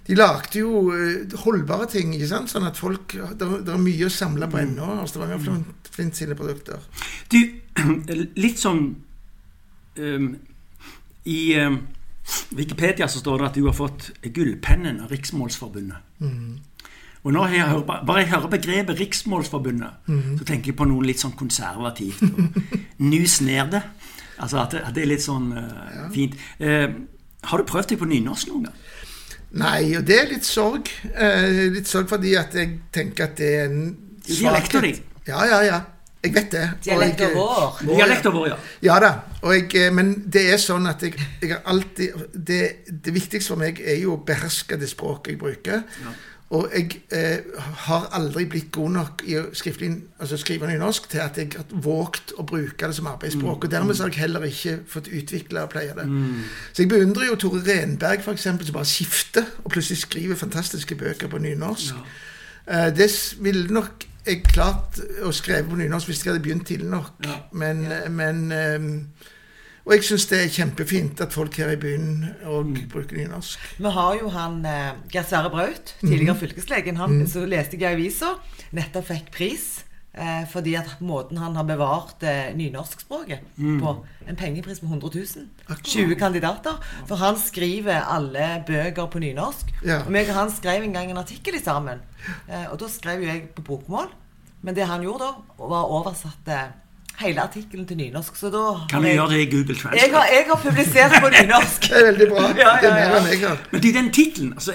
De lagde jo eh, holdbare ting, ikke sant? sånn at folk Det, det er mye å samle på ennå av Stavangerflint sine produkter. Du, <clears throat> litt sånn um, I um, Wikipedia så står det at du har fått gullpennen av Riksmålsforbundet. Mm. Og når jeg hører, bare jeg hører begrepet Riksmålsforbundet, mm. så tenker jeg på noe litt sånn konservativt. Nus <laughs> ned det. Altså at det, at det, er litt sånn uh, ja. fint. Uh, har du prøvd deg på nynorsk noen gang? Nei, og det er litt sorg. Uh, litt sorg fordi at jeg tenker at det er en svakhet. Dialekta di? Ja, ja, ja. Jeg vet det. Dialekt og og vår. Vår, ja. Ja da. Og jeg, eh, men det er sånn at jeg, jeg har alltid det, det viktigste for meg er jo å beherske det språket jeg bruker. Og jeg eh, har aldri blitt god nok i å altså skrive nynorsk til at jeg har våget å bruke det som arbeidsspråk. Og dermed har jeg heller ikke fått utvikle og pleie det. Så jeg beundrer jo Tore Renberg, for eksempel, som bare skifter og plutselig skriver fantastiske bøker på nynorsk. Eh, det vil ville nok jeg klart å skrive på nynorsk hvis jeg hadde begynt tidlig nok. Ja. Men, men um, Og jeg syns det er kjempefint at folk her i byen òg Mm. bruker nynorsk. Vi har jo han eh, Geir Sverre Braut, tidligere mm. fylkeslegen. Han så leste jeg i avisa, nettopp fikk pris. Eh, fordi at måten han har bevart eh, nynorskspråket på. En pengepris på 100 000. 20 kandidater. For han skriver alle bøker på nynorsk. Ja. Og meg og han skrev en gang en artikkel sammen. Eh, og da skrev jo jeg på bokmål. Men det han gjorde da, var oversatte hele artikkelen til nynorsk. Så da Kan du jeg, gjøre det i Google jeg Translate? har, jeg har publisert på nynorsk. <laughs> Det er veldig bra. Ja, ja, Det er mer enn jeg har. Men du, den tittelen altså,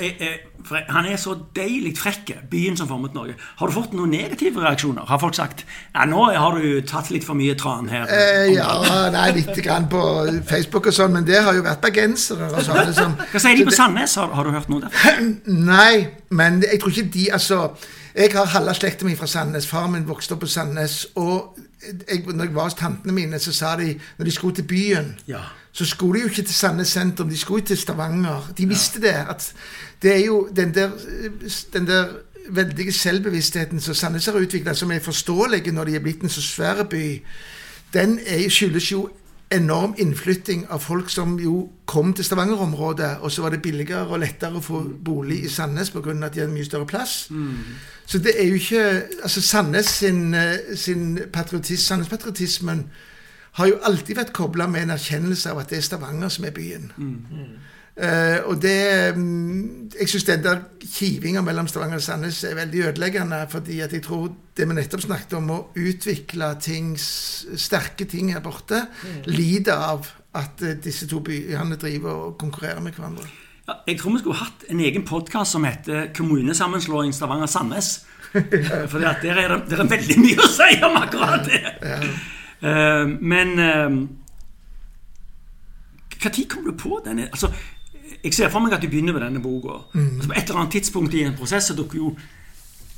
Han er så deilig frekk, byen som formet Norge. Har du fått noen negative reaksjoner? Har folk sagt ja, nå har du tatt litt for mye tran her? Eh, ja, nei, litt grann på Facebook og sånn, men det har jo vært bergensere og sånne som Hva sier de på Sandnes? Har, har du hørt noe der? <clears throat> Nei, men jeg tror ikke de Altså, jeg har halve slekta mi fra Sandnes. Faren min vokste opp på Sandnes. Og jeg, når jeg var hos tantene mine, så sa de når de skulle til byen Ja. så skulle de jo ikke til Sandnes sentrum, de skulle jo til Stavanger. De visste det. At det er jo den der, den der veldige selvbevisstheten som Sandnes har utvikla, som er forståelig når de er blitt en så svær by, den er, skyldes jo enorm innflytting av folk som jo kom til Stavanger-området, og så var det billigere og lettere å få bolig i Sandnes pga. at de hadde mye større plass. Så det er jo ikke Altså Sandnes sin, eh, sin patriotisme, Sandnes-patriotismen har jo alltid vært kobla med en erkjennelse av at det er Stavanger som er byen. Eh, og det mm, Jeg syns den der kivinga mellom Stavanger og Sandnes er veldig ødeleggende. Fordi at jeg tror det vi nettopp snakket om, å utvikle ting, sterke ting her borte, lider av at uh, disse to byene driver og konkurrerer med hverandre. Ja, jeg tror vi skulle hatt en egen podkast som heter 'Kommunesammenslåing Stavanger-Sandnes'. <laughs> For der der, er veldig mye å si om akkurat det. Eh, men Når kom du på den? altså, Jeg ser for meg at du begynner med denne boka. Altså, på et eller annet tidspunkt i en prosess så dukker jo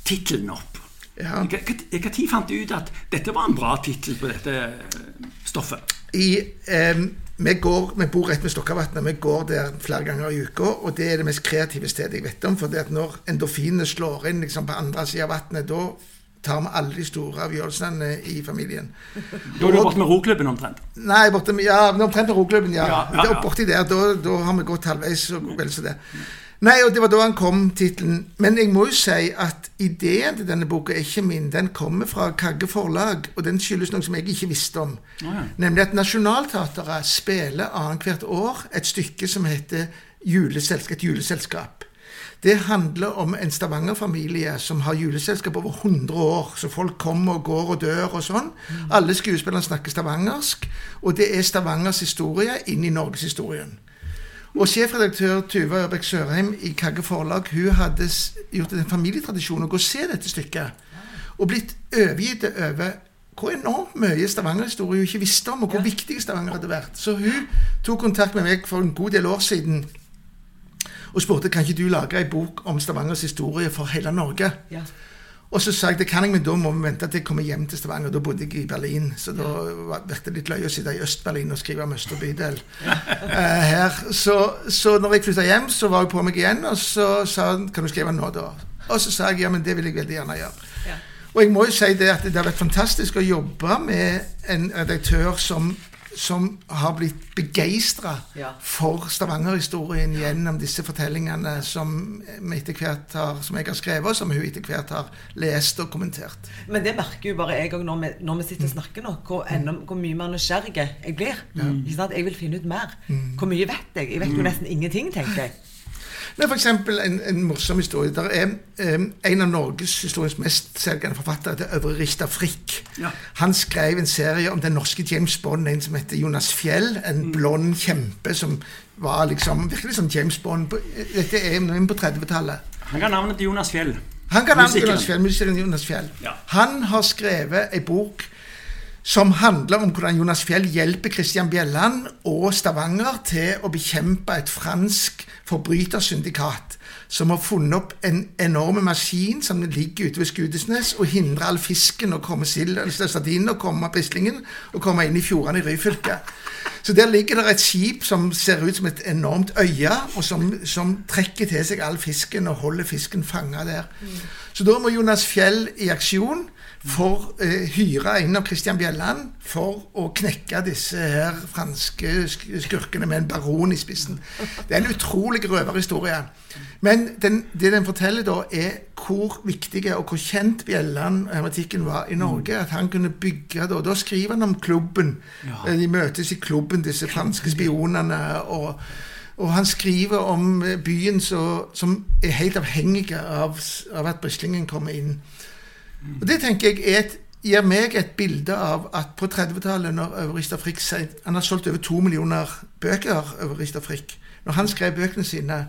tittelen opp. Ja. Når fant du ut at dette var en bra tittel på dette eh, stoffet? I, eh, vi, går, vi bor rett ved Stokkavatnet. Vi går der flere ganger i uka. Og det er det mest kreative stedet jeg vet om. For når endorfinene slår inn liksom, på andre sida av vannet, da tar vi alle de store avgjørelsene i familien. Da er du borte med roklubben omtrent. Nei, borte med, ja, omtrent med roklubben, ja. Ja, ja, ja. Borti der, da, da har vi gått halvveis og vel så det. Nei, og det var da han kom, tittelen. Men jeg må jo si at ideen til denne boka er ikke min. Den kommer fra Kagge forlag, og den skyldes noe som jeg ikke visste om. Ja. Nemlig at Nationaltheatret spiller annethvert år et stykke som heter juleselskap, et juleselskap. Det handler om en Stavanger-familie som har juleselskap over 100 år. Så folk kommer og går og dør og sånn. Alle skuespillerne snakker stavangersk. Og det er Stavangers historie inn i norgeshistorien. Og sjefredaktør Tuva Ørbekk Sørheim i Kagge Forlag hun hadde gjort en familietradisjon å gå og se dette stykket. Og blitt overgitt over hvor enormt mye Stavanger-historie hun ikke visste om, og hvor viktig Stavanger hadde vært. Så hun tok kontakt med meg for en god del år siden og spurte kan ikke du lage ei bok om Stavangers historie for hele Norge. Ja. Og så sa jeg det kan jeg, men da må vi vente til jeg kommer hjem til Stavanger. Da bodde jeg i Berlin, så da var- virket det litt løye å sitte i Øst-Berlin og skrive om Østre bydel. <laughs> Eh, her. Så, så når jeg flytta hjem, så var jeg på meg igjen, og så sa han kan du skrive nå, da? Og så sa jeg ja, men det vil jeg veldig gjerne gjøre. Ja. Og jeg må jo si det at det har vært fantastisk å jobbe med en redaktør som, som har blitt begeistra Ja. for Stavanger-historien gjennom disse fortellingene som, har, som jeg har skrevet, og som hun etter hvert har lest og kommentert. Men det merker jo bare jeg òg når, vi- når vi sitter og snakker nå, hvor, enda, hvor mye mer nysgjerrig jeg blir. Sant? Jeg vil finne ut mer. Hvor mye vet jeg? Jeg vet jo nesten ingenting, tenker jeg. Det f.eks. for eksempel en, en morsom historie. Der er um, en av norgeshistoriens mest selgende forfattere, det Øvre Richter Frikk. Ja. Han skrev en serie om den norske James Bond, en som heter Jonas Fjell. En blond kjempe som var liksom virkelig som James Bond. på- Dette er på 30-tallet. Han ga navnet til Jonas Fjell. Han kan navnet til Jonas Fjell, musikeren Jonas Fjell. Ja. Han har skrevet ei bok som handler om hvordan Jonas Fjell hjelper Christian Bjelland og Stavanger til å bekjempe et fransk forbrytersyndikat som har funnet opp en enorm maskin som ligger ute ved Skudesnes og hindrer all fisken å komme sild, sardinen å komme brislingen og komme inn i fjordene i Ryfylke. Så der ligger det et skip som ser ut som et enormt øye, og som, som trekker til seg all fisken og holder fisken fanga der. Mm. Så da må Jonas Fjell i aksjon for eh, hyre en av Christian Bjelland for å knekke disse her franske skurkene med en baron i spissen. Det er en utrolig røverhistorie. Men den, det den forteller, da, er hvor viktig og hvor kjent Bjelland-hermetikken var i Norge. At han kunne bygge da, da skriver han om klubben. Ja. Eh, de møtes i klubben, disse franske spionene. og og han skriver om byen så, som er helt avhengig av, av at Brislingen kommer inn. Og Det tenker jeg et, gir meg et bilde av at på 30-tallet, når Øveristad Frikk Han har solgt over to millioner bøker, Øveristad Frikk. Når han skrev bøkene sine,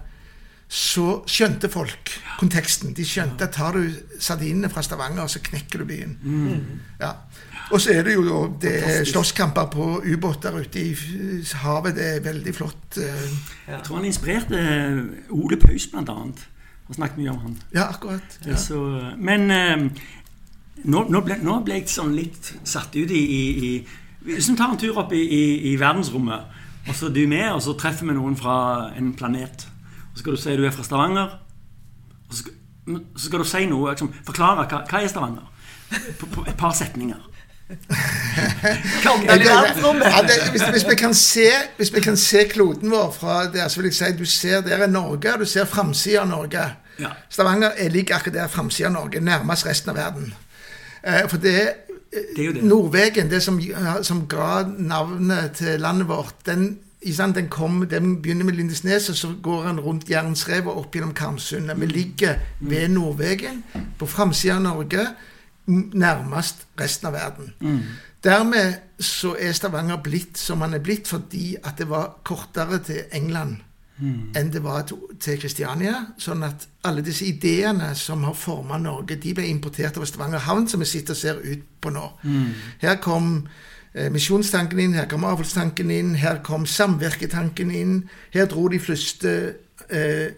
så skjønte folk konteksten. De skjønte at tar du sardinene fra Stavanger, så knekker du byen. Mm. Ja. Og så er det jo det er slåsskamper på ubåter ute i havet. Det er veldig flott. Eh. Jeg tror han inspirerte Ole Paus, blant annet. Har snakket mye om han. Ja, akkurat. Ja. Så, men eh, nå, nå, ble, nå, ble, jeg sånn litt satt ut i, i, i Hvis vi tar en tur opp i, i, verdensrommet, og så er du med, og så treffer vi noen fra en planet. Og så skal du si du er fra Stavanger. Og så skal, så skal du si noe, liksom, forklare hva, hva er Stavanger. På, på et par setninger. Kom deg i verdensrommet! Hvis, hvis, vi kan se, hvis vi kan se kloden vår fra der, så vil jeg si du ser der er Norge, du ser framsida av Norge. Ja. Stavanger ligger akkurat der framsida av Norge, nærmest resten av verden. Eh, for det, det, det. Nordvegen, det som, som ga navnet til landet vårt, den, den, kom, den begynner med Lindesnes, og så går han rundt Jernsrevet og opp gjennom Karmsundet. Vi ligger ved Nordvegen, på framsida av Norge, nærmest resten av verden. Mm. Dermed så er Stavanger blitt som han er blitt fordi at det var kortere til England mm. enn det var til Kristiania. Sånn at alle disse ideene som har forma Norge, de ble importert over Stavanger havn, som vi sitter og ser ut på nå. Mm. Her kom eh, misjonstanken inn, her kom avholdstanken inn, her kom samvirketanken inn. Her dro de fleste eh,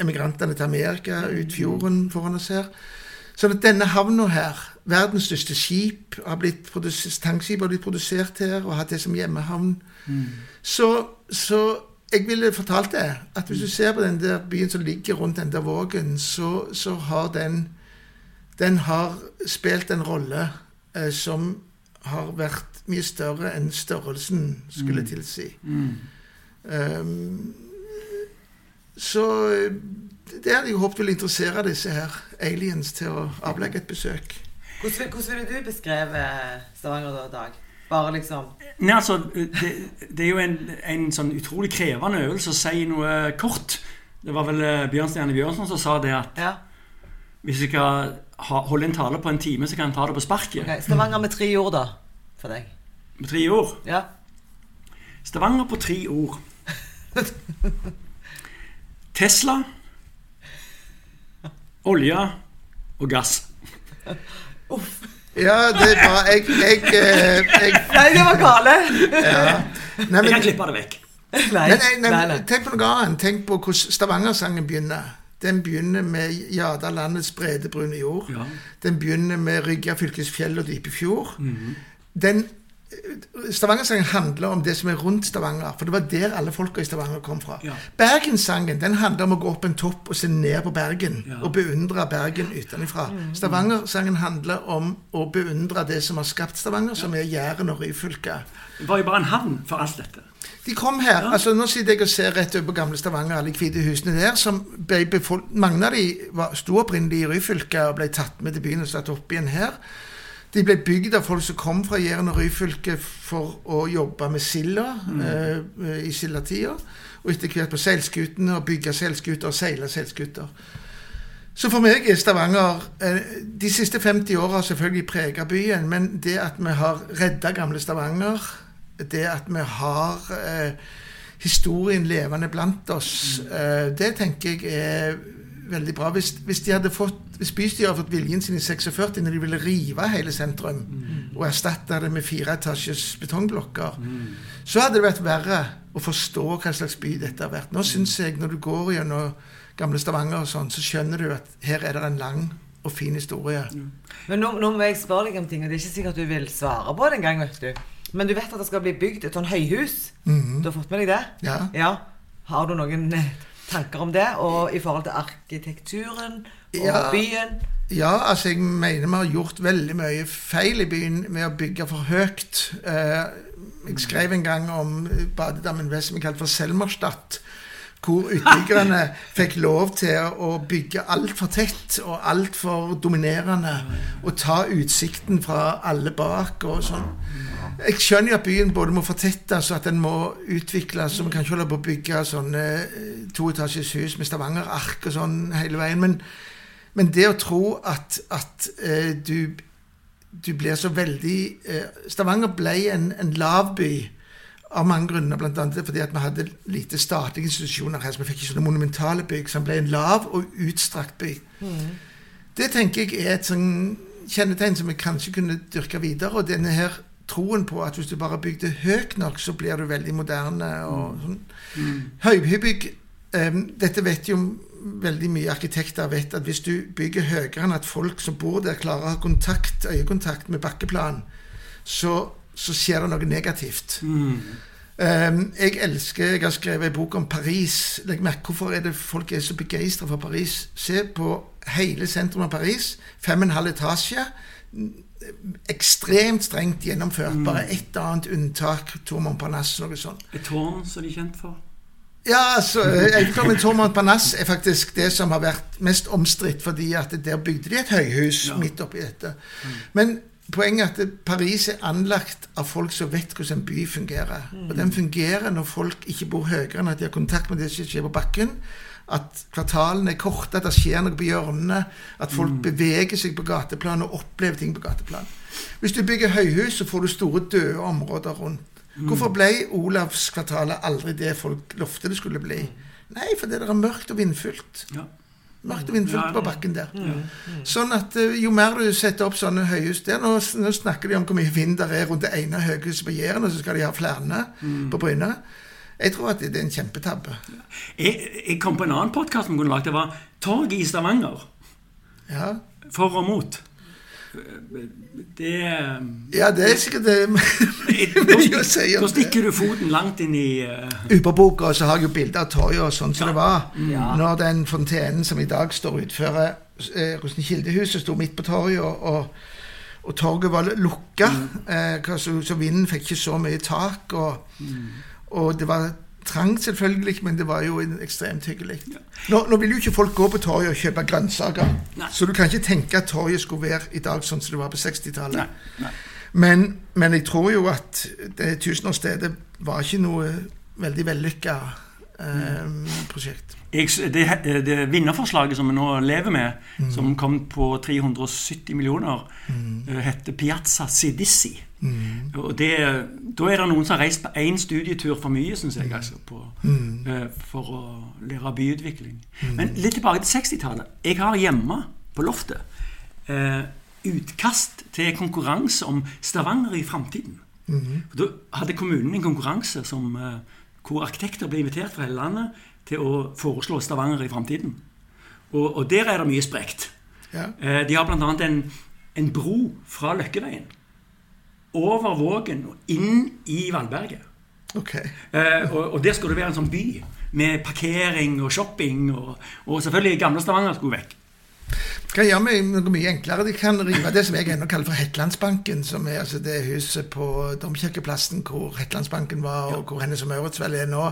emigrantene til Amerika ut fjorden foran oss her. Sånn at denne havna her, verdens største skip, har blitt tankskip har blitt produsert her og hatt det som hjemmehavn. Mm. Så, så jeg ville fortalt det. At hvis du ser på den der byen som ligger rundt den der vågen, så, så har den Den har spilt en rolle eh, som har vært mye større enn størrelsen skulle mm. tilsi. Mm. Um, så det hadde jeg håpet ville interessere disse her aliens til å avlegge et besøk. Hvordan, hvordan ville du beskrevet Stavanger da, Dag? Bare liksom Nei, altså, det, det er jo en, en, sånn utrolig krevende øvelse å si noe kort. Det var vel Bjørn Bjørnstjerne Bjørnson som sa det at ja. hvis du skal ha, holde en tale på en time, så kan en ta det på sparket. Okay. Stavanger med tre ord, da? For deg? Med tre ord? Ja. Stavanger på tre ord. Tesla, olje og gass. Uff. Ja, det var jeg, jeg, jeg, eh, jeg Nei, det var gale. Ja. Nei, men, jeg kan klippe det vekk. Nei, nei, nei, nei, Tenk på noe annet. Tenk på hvordan Stavanger-sangen begynner. Den begynner med 'Jada landets brede, brune jord'. Ja. Den begynner med 'Rygga fylkesfjell og dype fjord'. Mm -hmm. Den Stavanger-sangen handler om det som er rundt Stavanger. For det var der alle folka i Stavanger kom fra. Ja. Bergenssangen den handler om å gå opp en topp og se ned på Bergen. Ja. Og beundre Bergen utenfra. Mm. Stavanger-sangen handler om å beundre det som har skapt Stavanger, ja. som er Jæren og Ryfylke. Det var jo bare en havn for alt dette. De kom her. Ja. altså Nå sitter jeg og ser rett over på gamle Stavanger, alle hvite husene der. som ble Mange av de var, sto opprinnelig i Ryfylke og ble tatt med til byen og satt opp igjen her. De ble bygd av folk som kom fra Jæren og Ryfylke for å jobbe med silda mm. eh, i sildatida. Og etter hvert på seilskutene og bygge seilskuter og seile seilskuter. Så for meg er Stavanger eh, De siste 50 åra har selvfølgelig prega byen, men det at vi har redda gamle Stavanger, det at vi har eh, historien levende blant oss, mm. eh, det tenker jeg er veldig bra. Hvis, hvis, de hadde fått, hvis bystyret hadde fått viljen sin i 46, når de ville rive hele sentrum, mm. og erstatte det med fireetasjes betongblokker, så hadde det vært verre å forstå hva slags by dette har vært. Nå syns jeg, når du går gjennom gamle Stavanger og sånn, så skjønner du at her er det en lang og fin historie. Men nå, nå må jeg spørre deg om ting, og det er ikke sikkert du vil svare på det engang, vet du. Men du vet at det skal bli bygd et sånn høyhus? Du har fått med deg det? Ja. ja. Har du noen eh, tanker om det? Og i forhold til arkitekturen og Ja. byen? Ja, altså jeg mener vi har gjort veldig mye feil i byen med å bygge for høyt. Eh, jeg skrev en gang om badedammen Vest som jeg kalte for Selmerstadt. Hvor utbyggerne fikk lov til å bygge altfor tett og altfor dominerende. Og ta utsikten fra alle bak og sånn. Jeg skjønner jo at byen både må fortettes og at den må utvikles. Så Vi kan ikke holde på å bygge sånne eh, toetasjes hus med Stavanger-ark og sånn hele veien. Men, men det å tro at, at eh, du, du blir så veldig eh, Stavanger ble en, en lav by av mange grunner. Annet fordi at vi hadde lite statlige institusjoner her, så vi fikk ikke sånne monumentale bygg. som ble en lav og utstrakt by. Det tenker jeg er et sånn kjennetegn som vi kanskje kunne dyrke videre. Og denne her troen på at hvis du bare bygde høyt nok, så blir du veldig moderne. og sånn. Mm. Høyhybygg um, Dette vet jo veldig mye arkitekter vet at hvis du bygger høyere enn at folk som bor der, klarer å ha kontakt, øyekontakt med bakkeplan, så, så skjer det noe negativt. Um, jeg elsker Jeg har skrevet en bok om Paris. Legg merke hvorfor er det folk er så begeistra for Paris. Se på hele sentrum av Paris. Fem og en halv etasje. Ekstremt strengt gjennomført. Bare ett annet unntak. Tour Montparnasse, noe sånt. Et tårn som de er kjent for. Ja, altså, Eiffeltårnet Tour Montparnasse er faktisk det som har vært mest omstridt, fordi at der bygde de et høyhus Ja. midt oppi dette. Men poenget er at Paris er anlagt av folk som vet hvordan en by fungerer. Og den fungerer når folk ikke bor høyere enn at de har kontakt med det som skjer på bakken. At kvartalene er korte, at det skjer noe på hjørnene. At folk beveger seg på gateplan og opplever ting på gateplan. Hvis du bygger høyhus, så får du store døde områder rundt. Hvorfor ble Olavskvartalet aldri det folk lovte det skulle bli? Nei, fordi det er mørkt og vindfullt. Ja. Mørkt og vindfullt på bakken der. Sånn at eh, jo mer du setter opp sånne høyhus der Nå, nå snakker de om hvor mye vind det er rundt det ene høyhuset på Jæren, og så skal de ha flere på Bryne. Jeg tror at det, det er en kjempetabbe. Jeg, jeg kom på en annen podkast vi kunne lagt. Det var Torget i Stavanger. Ja. For og mot. Det ja, det er sikkert det mye å si Da stikker du foten langt inn i eh, og så har jeg jo bilder av torget sånn som det var. Ja. Når den fontenen som i dag står utenfor eh, Rosenkildehuset, sto midt på torget, og, og, og torget var lukka, eh, så, så vinden fikk ikke så mye tak. Og, og det var trangt, selvfølgelig, men det var jo en- ekstremt hyggelig. Nå, nå vil jo ikke folk gå på torget og kjøpe grønnsaker, Nei. så du kan ikke tenke at torget skulle være i dag sånn som det var på 60-tallet. Nei. nei. Men, men jeg tror jo at det tusenårsstedet var ikke noe veldig vellykka prosjekt. Jeg, det, det vinnerforslaget som vi nå lever med, som kom på 370 millioner, mm. heter Piazza Sidissi. Og det, da er det noen som har reist på én studietur for mye, syns jeg, altså, på, eh, for å lære byutvikling. Men litt tilbake til 60-tallet. Jeg har hjemme på loftet eh, utkast til konkurranse om Stavanger i framtiden. Da hadde kommunen en konkurranse som, eh, hvor arkitekter ble invitert fra hele landet til å foreslå Stavanger i framtiden. Og, og der er det mye sprekt. Ja. Eh, De har bl.a. En, en bro fra Løkkeveien over Vågen og inn i Valberget. Okay. Eh, og, og der skulle det være en sånn by med parkering og shopping. Og, og selvfølgelig gamle Stavanger skulle vekk. Kan gjøre meg noe mye enklere. De kan rive det som jeg ennå kaller for Hetlandsbanken, som er altså det huset på Domkirkeplassen hvor Hetlandsbanken var, og hvor Hennes og Maurits vel er nå.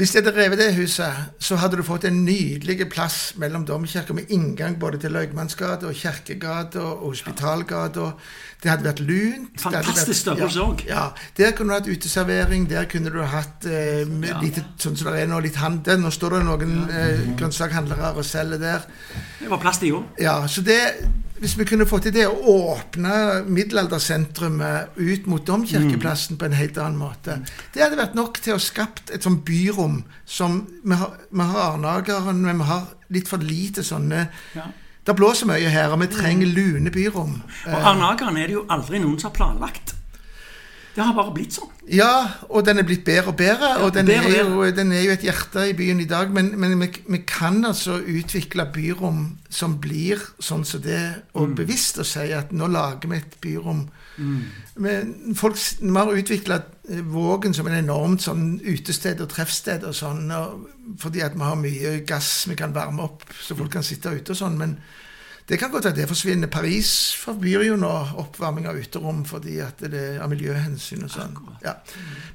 Hvis de hadde revet det huset, så hadde du fått en nydelig plass mellom domkirker med inngang både til Løgmannsgata og Kjerkegata og Hospitalgata. Det hadde vært lunt. Fantastisk størrelse òg. ja. Ja. Der kunne du hatt uteservering, der kunne du hatt eh, Ja. lite, sånn som det er nå, litt handel. Nå står det noen eh, grønnsakhandlere og selger der. Det var plass til jo. Ja, så det, Hvis vi kunne fått til det å åpne middelaldersentrumet ut mot Domkirkeplassen på en helt annen måte Det hadde vært nok til å skapt et sånt byrom som Vi har, vi har Arnageren, men vi har litt for lite sånne Ja. Det blåser mye her, og vi trenger lune byrom. Og Arnageren er det jo aldri noen som har planlagt. Det har bare blitt sånn. Ja, og den er blitt bedre og bedre. og den, bedre er jo, den er jo et hjerte i byen i dag. Men, men vi, vi kan altså utvikle byrom som blir sånn som det, og bevisst å si at nå lager vi et byrom. Men folk, vi har utvikla Vågen som en enormt sånn utested og treffsted og sånn, og, fordi at vi har mye gass vi kan varme opp, så folk kan sitte ute og sånn. men det kan godt være det forsvinner. Paris forbyr jo nå oppvarming av uterom fordi at det er av miljøhensyn og sånn. Ja.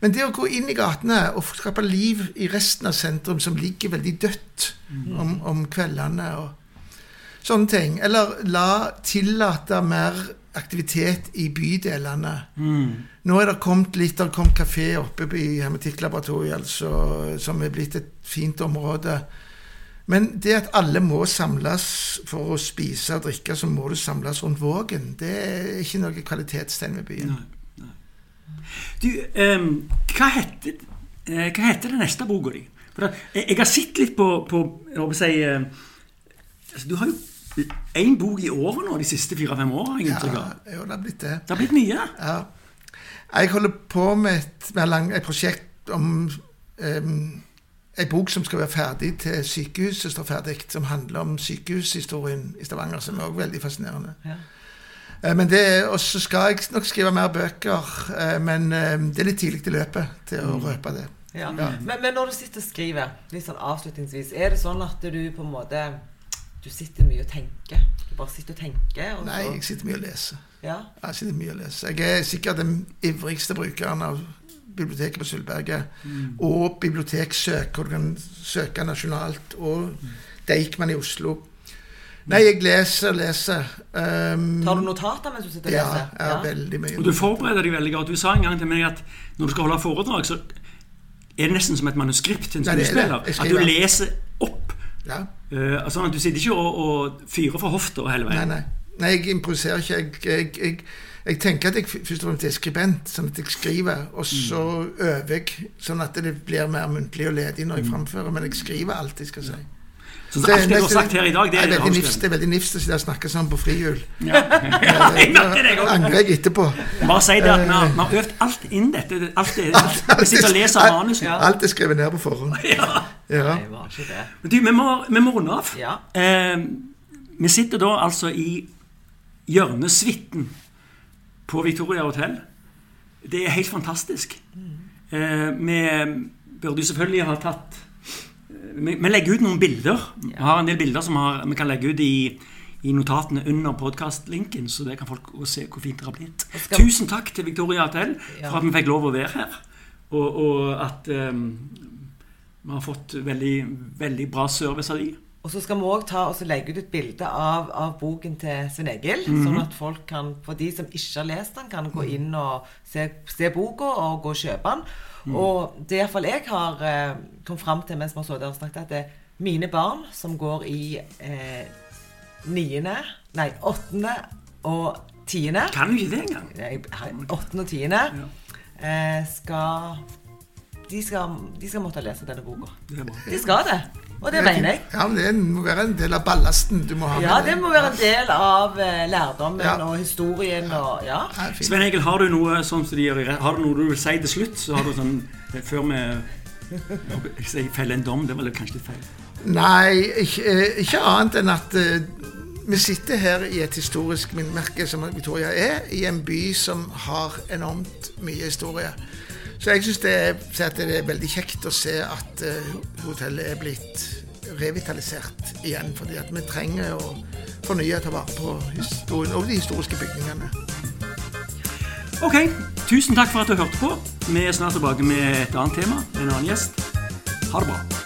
Men det å gå inn i gatene og skape liv i resten av sentrum, som ligger veldig dødt om, om kveldene og sånne ting, eller la tillate mer aktivitet i bydelene. Nå er det kommet litt, det har kommet kafé oppe i Hermetikklaboratoriet, altså, som er blitt et fint område. Men det at alle må samles for å spise og drikke, så må du samles rundt Vågen. Det er ikke noe kvalitetstegn ved byen. Du, um, hva heter uh, hva heter den neste boka di? For da, jeg, jeg har sett litt på, på si, uh, altså, Du har jo én bok i året nå de siste fire-fem åra. Ja, Ja. jo, det har blitt det. Det har blitt mye. Ja. Jeg holder på med et, med lang, et prosjekt om um, en bok som skal være ferdig til sykehuset står ferdig, som handler om sykehushistorien i Stavanger, som er også veldig fascinerende. Ja. Eh, Men det, Og så skal jeg nok skrive mer bøker, eh, men eh, det er litt tidlig i løpet til å røpe det. Ja. Ja. Men, men når du sitter og skriver, litt sånn avslutningsvis, er det sånn at du på en måte Du sitter mye og tenker? Du bare sitter og tenker? Og Nei, jeg sitter mye og leser. ja. Jeg sitter mye og leser. Jeg er sikkert den ivrigste brukeren av biblioteket på Sølvberget. Og biblioteksøk, hvor du kan søke nasjonalt. Og Deichman i Oslo. Nei, jeg leser og leser. Um, Tar du notater mens du sitter og ja, leser? ja, veldig mye. Og du forbereder deg veldig godt. Du sa en gang til meg at når du skal holde foredrag, så er det nesten som et manuskript til en Nei, er skuespiller. At du leser opp. Ja. Uh, sånn at du sitter ikke og, og fyrer fra hofta hele Nei, veien. nei. Nei, jeg improviserer ikke. Jeg, jeg, jeg, jeg tenker at jeg først og fremst er skribent, sånn at jeg skriver. Og så øver jeg, sånn at det blir mer muntlig og ledig når jeg framfører. Men jeg skriver alt jeg skal si. Så alt det du har sagt her i dag, det er er veldig nifst, det er veldig nifst å sitte og snakke sånn på frihjul. Ja. <laughs> ja, jeg merker det angrer jeg etterpå. Bare si det at vi har, vi har øvd alt inn dette. Alt det, alt, alt, alt, alt. Alt er skrevet ned på forhånd. <laughs> Ja. Ja. Nei, var ikke det. Men Du, vi må, vi må runde av. Ja. Eh, vi sitter da altså i hjørnesuiten på Victoria hotell. Det er helt fantastisk. Eh, vi burde jo selvfølgelig ha tatt vi, vi legger ut noen bilder. Vi har en del bilder som har, vi kan legge ut i, i notatene under podkastlinken, så det kan folk se hvor fint det har blitt. skal- Tusen takk til Victoria hotell Ja. for at vi fikk lov å være her. Og, og at um, vi har fått veldig, veldig bra service av de. Og så skal vi òg ta og så legge ut et bilde av, av boken til Svein Egil. Sånn at folk kan, for de som ikke har lest den, kan gå inn og se, se boka og gå og kjøpe den. Og det iallfall jeg har eh, kommet fram til mens vi har sittet og snakket, at det er mine barn som går i eh, niende, nei, åttende og tiende Kan du ikke det engang. Nei, åttende og tiende eh, skal de, skal de skal måtte lese denne boka. De skal det. Og det mener jeg. Ja, men Det må være en del av ballasten du må ha med Ja, det må være en del av eh, lærdommen Ja. og historien og Ja. Ja. Svein Egil, har du noe sånn som de gjør Har du noe du vil si til slutt? Så har du sånn eh, Før vi sier feller en dom, det var kanskje litt feil. Nei, ikke, eh, ikke annet enn at vi sitter her i et historisk minnemerke som Victoria er, i en by som har enormt mye historie. Så jeg syns det, det er veldig kjekt å se at eh, hotellet er blitt revitalisert igjen. Fordi at vi trenger å fornye og ta vare på historien og de historiske bygningene. Ok, tusen takk for at du hørte på. Vi er snart tilbake med et annet tema, en annen gjest. Ha det bra.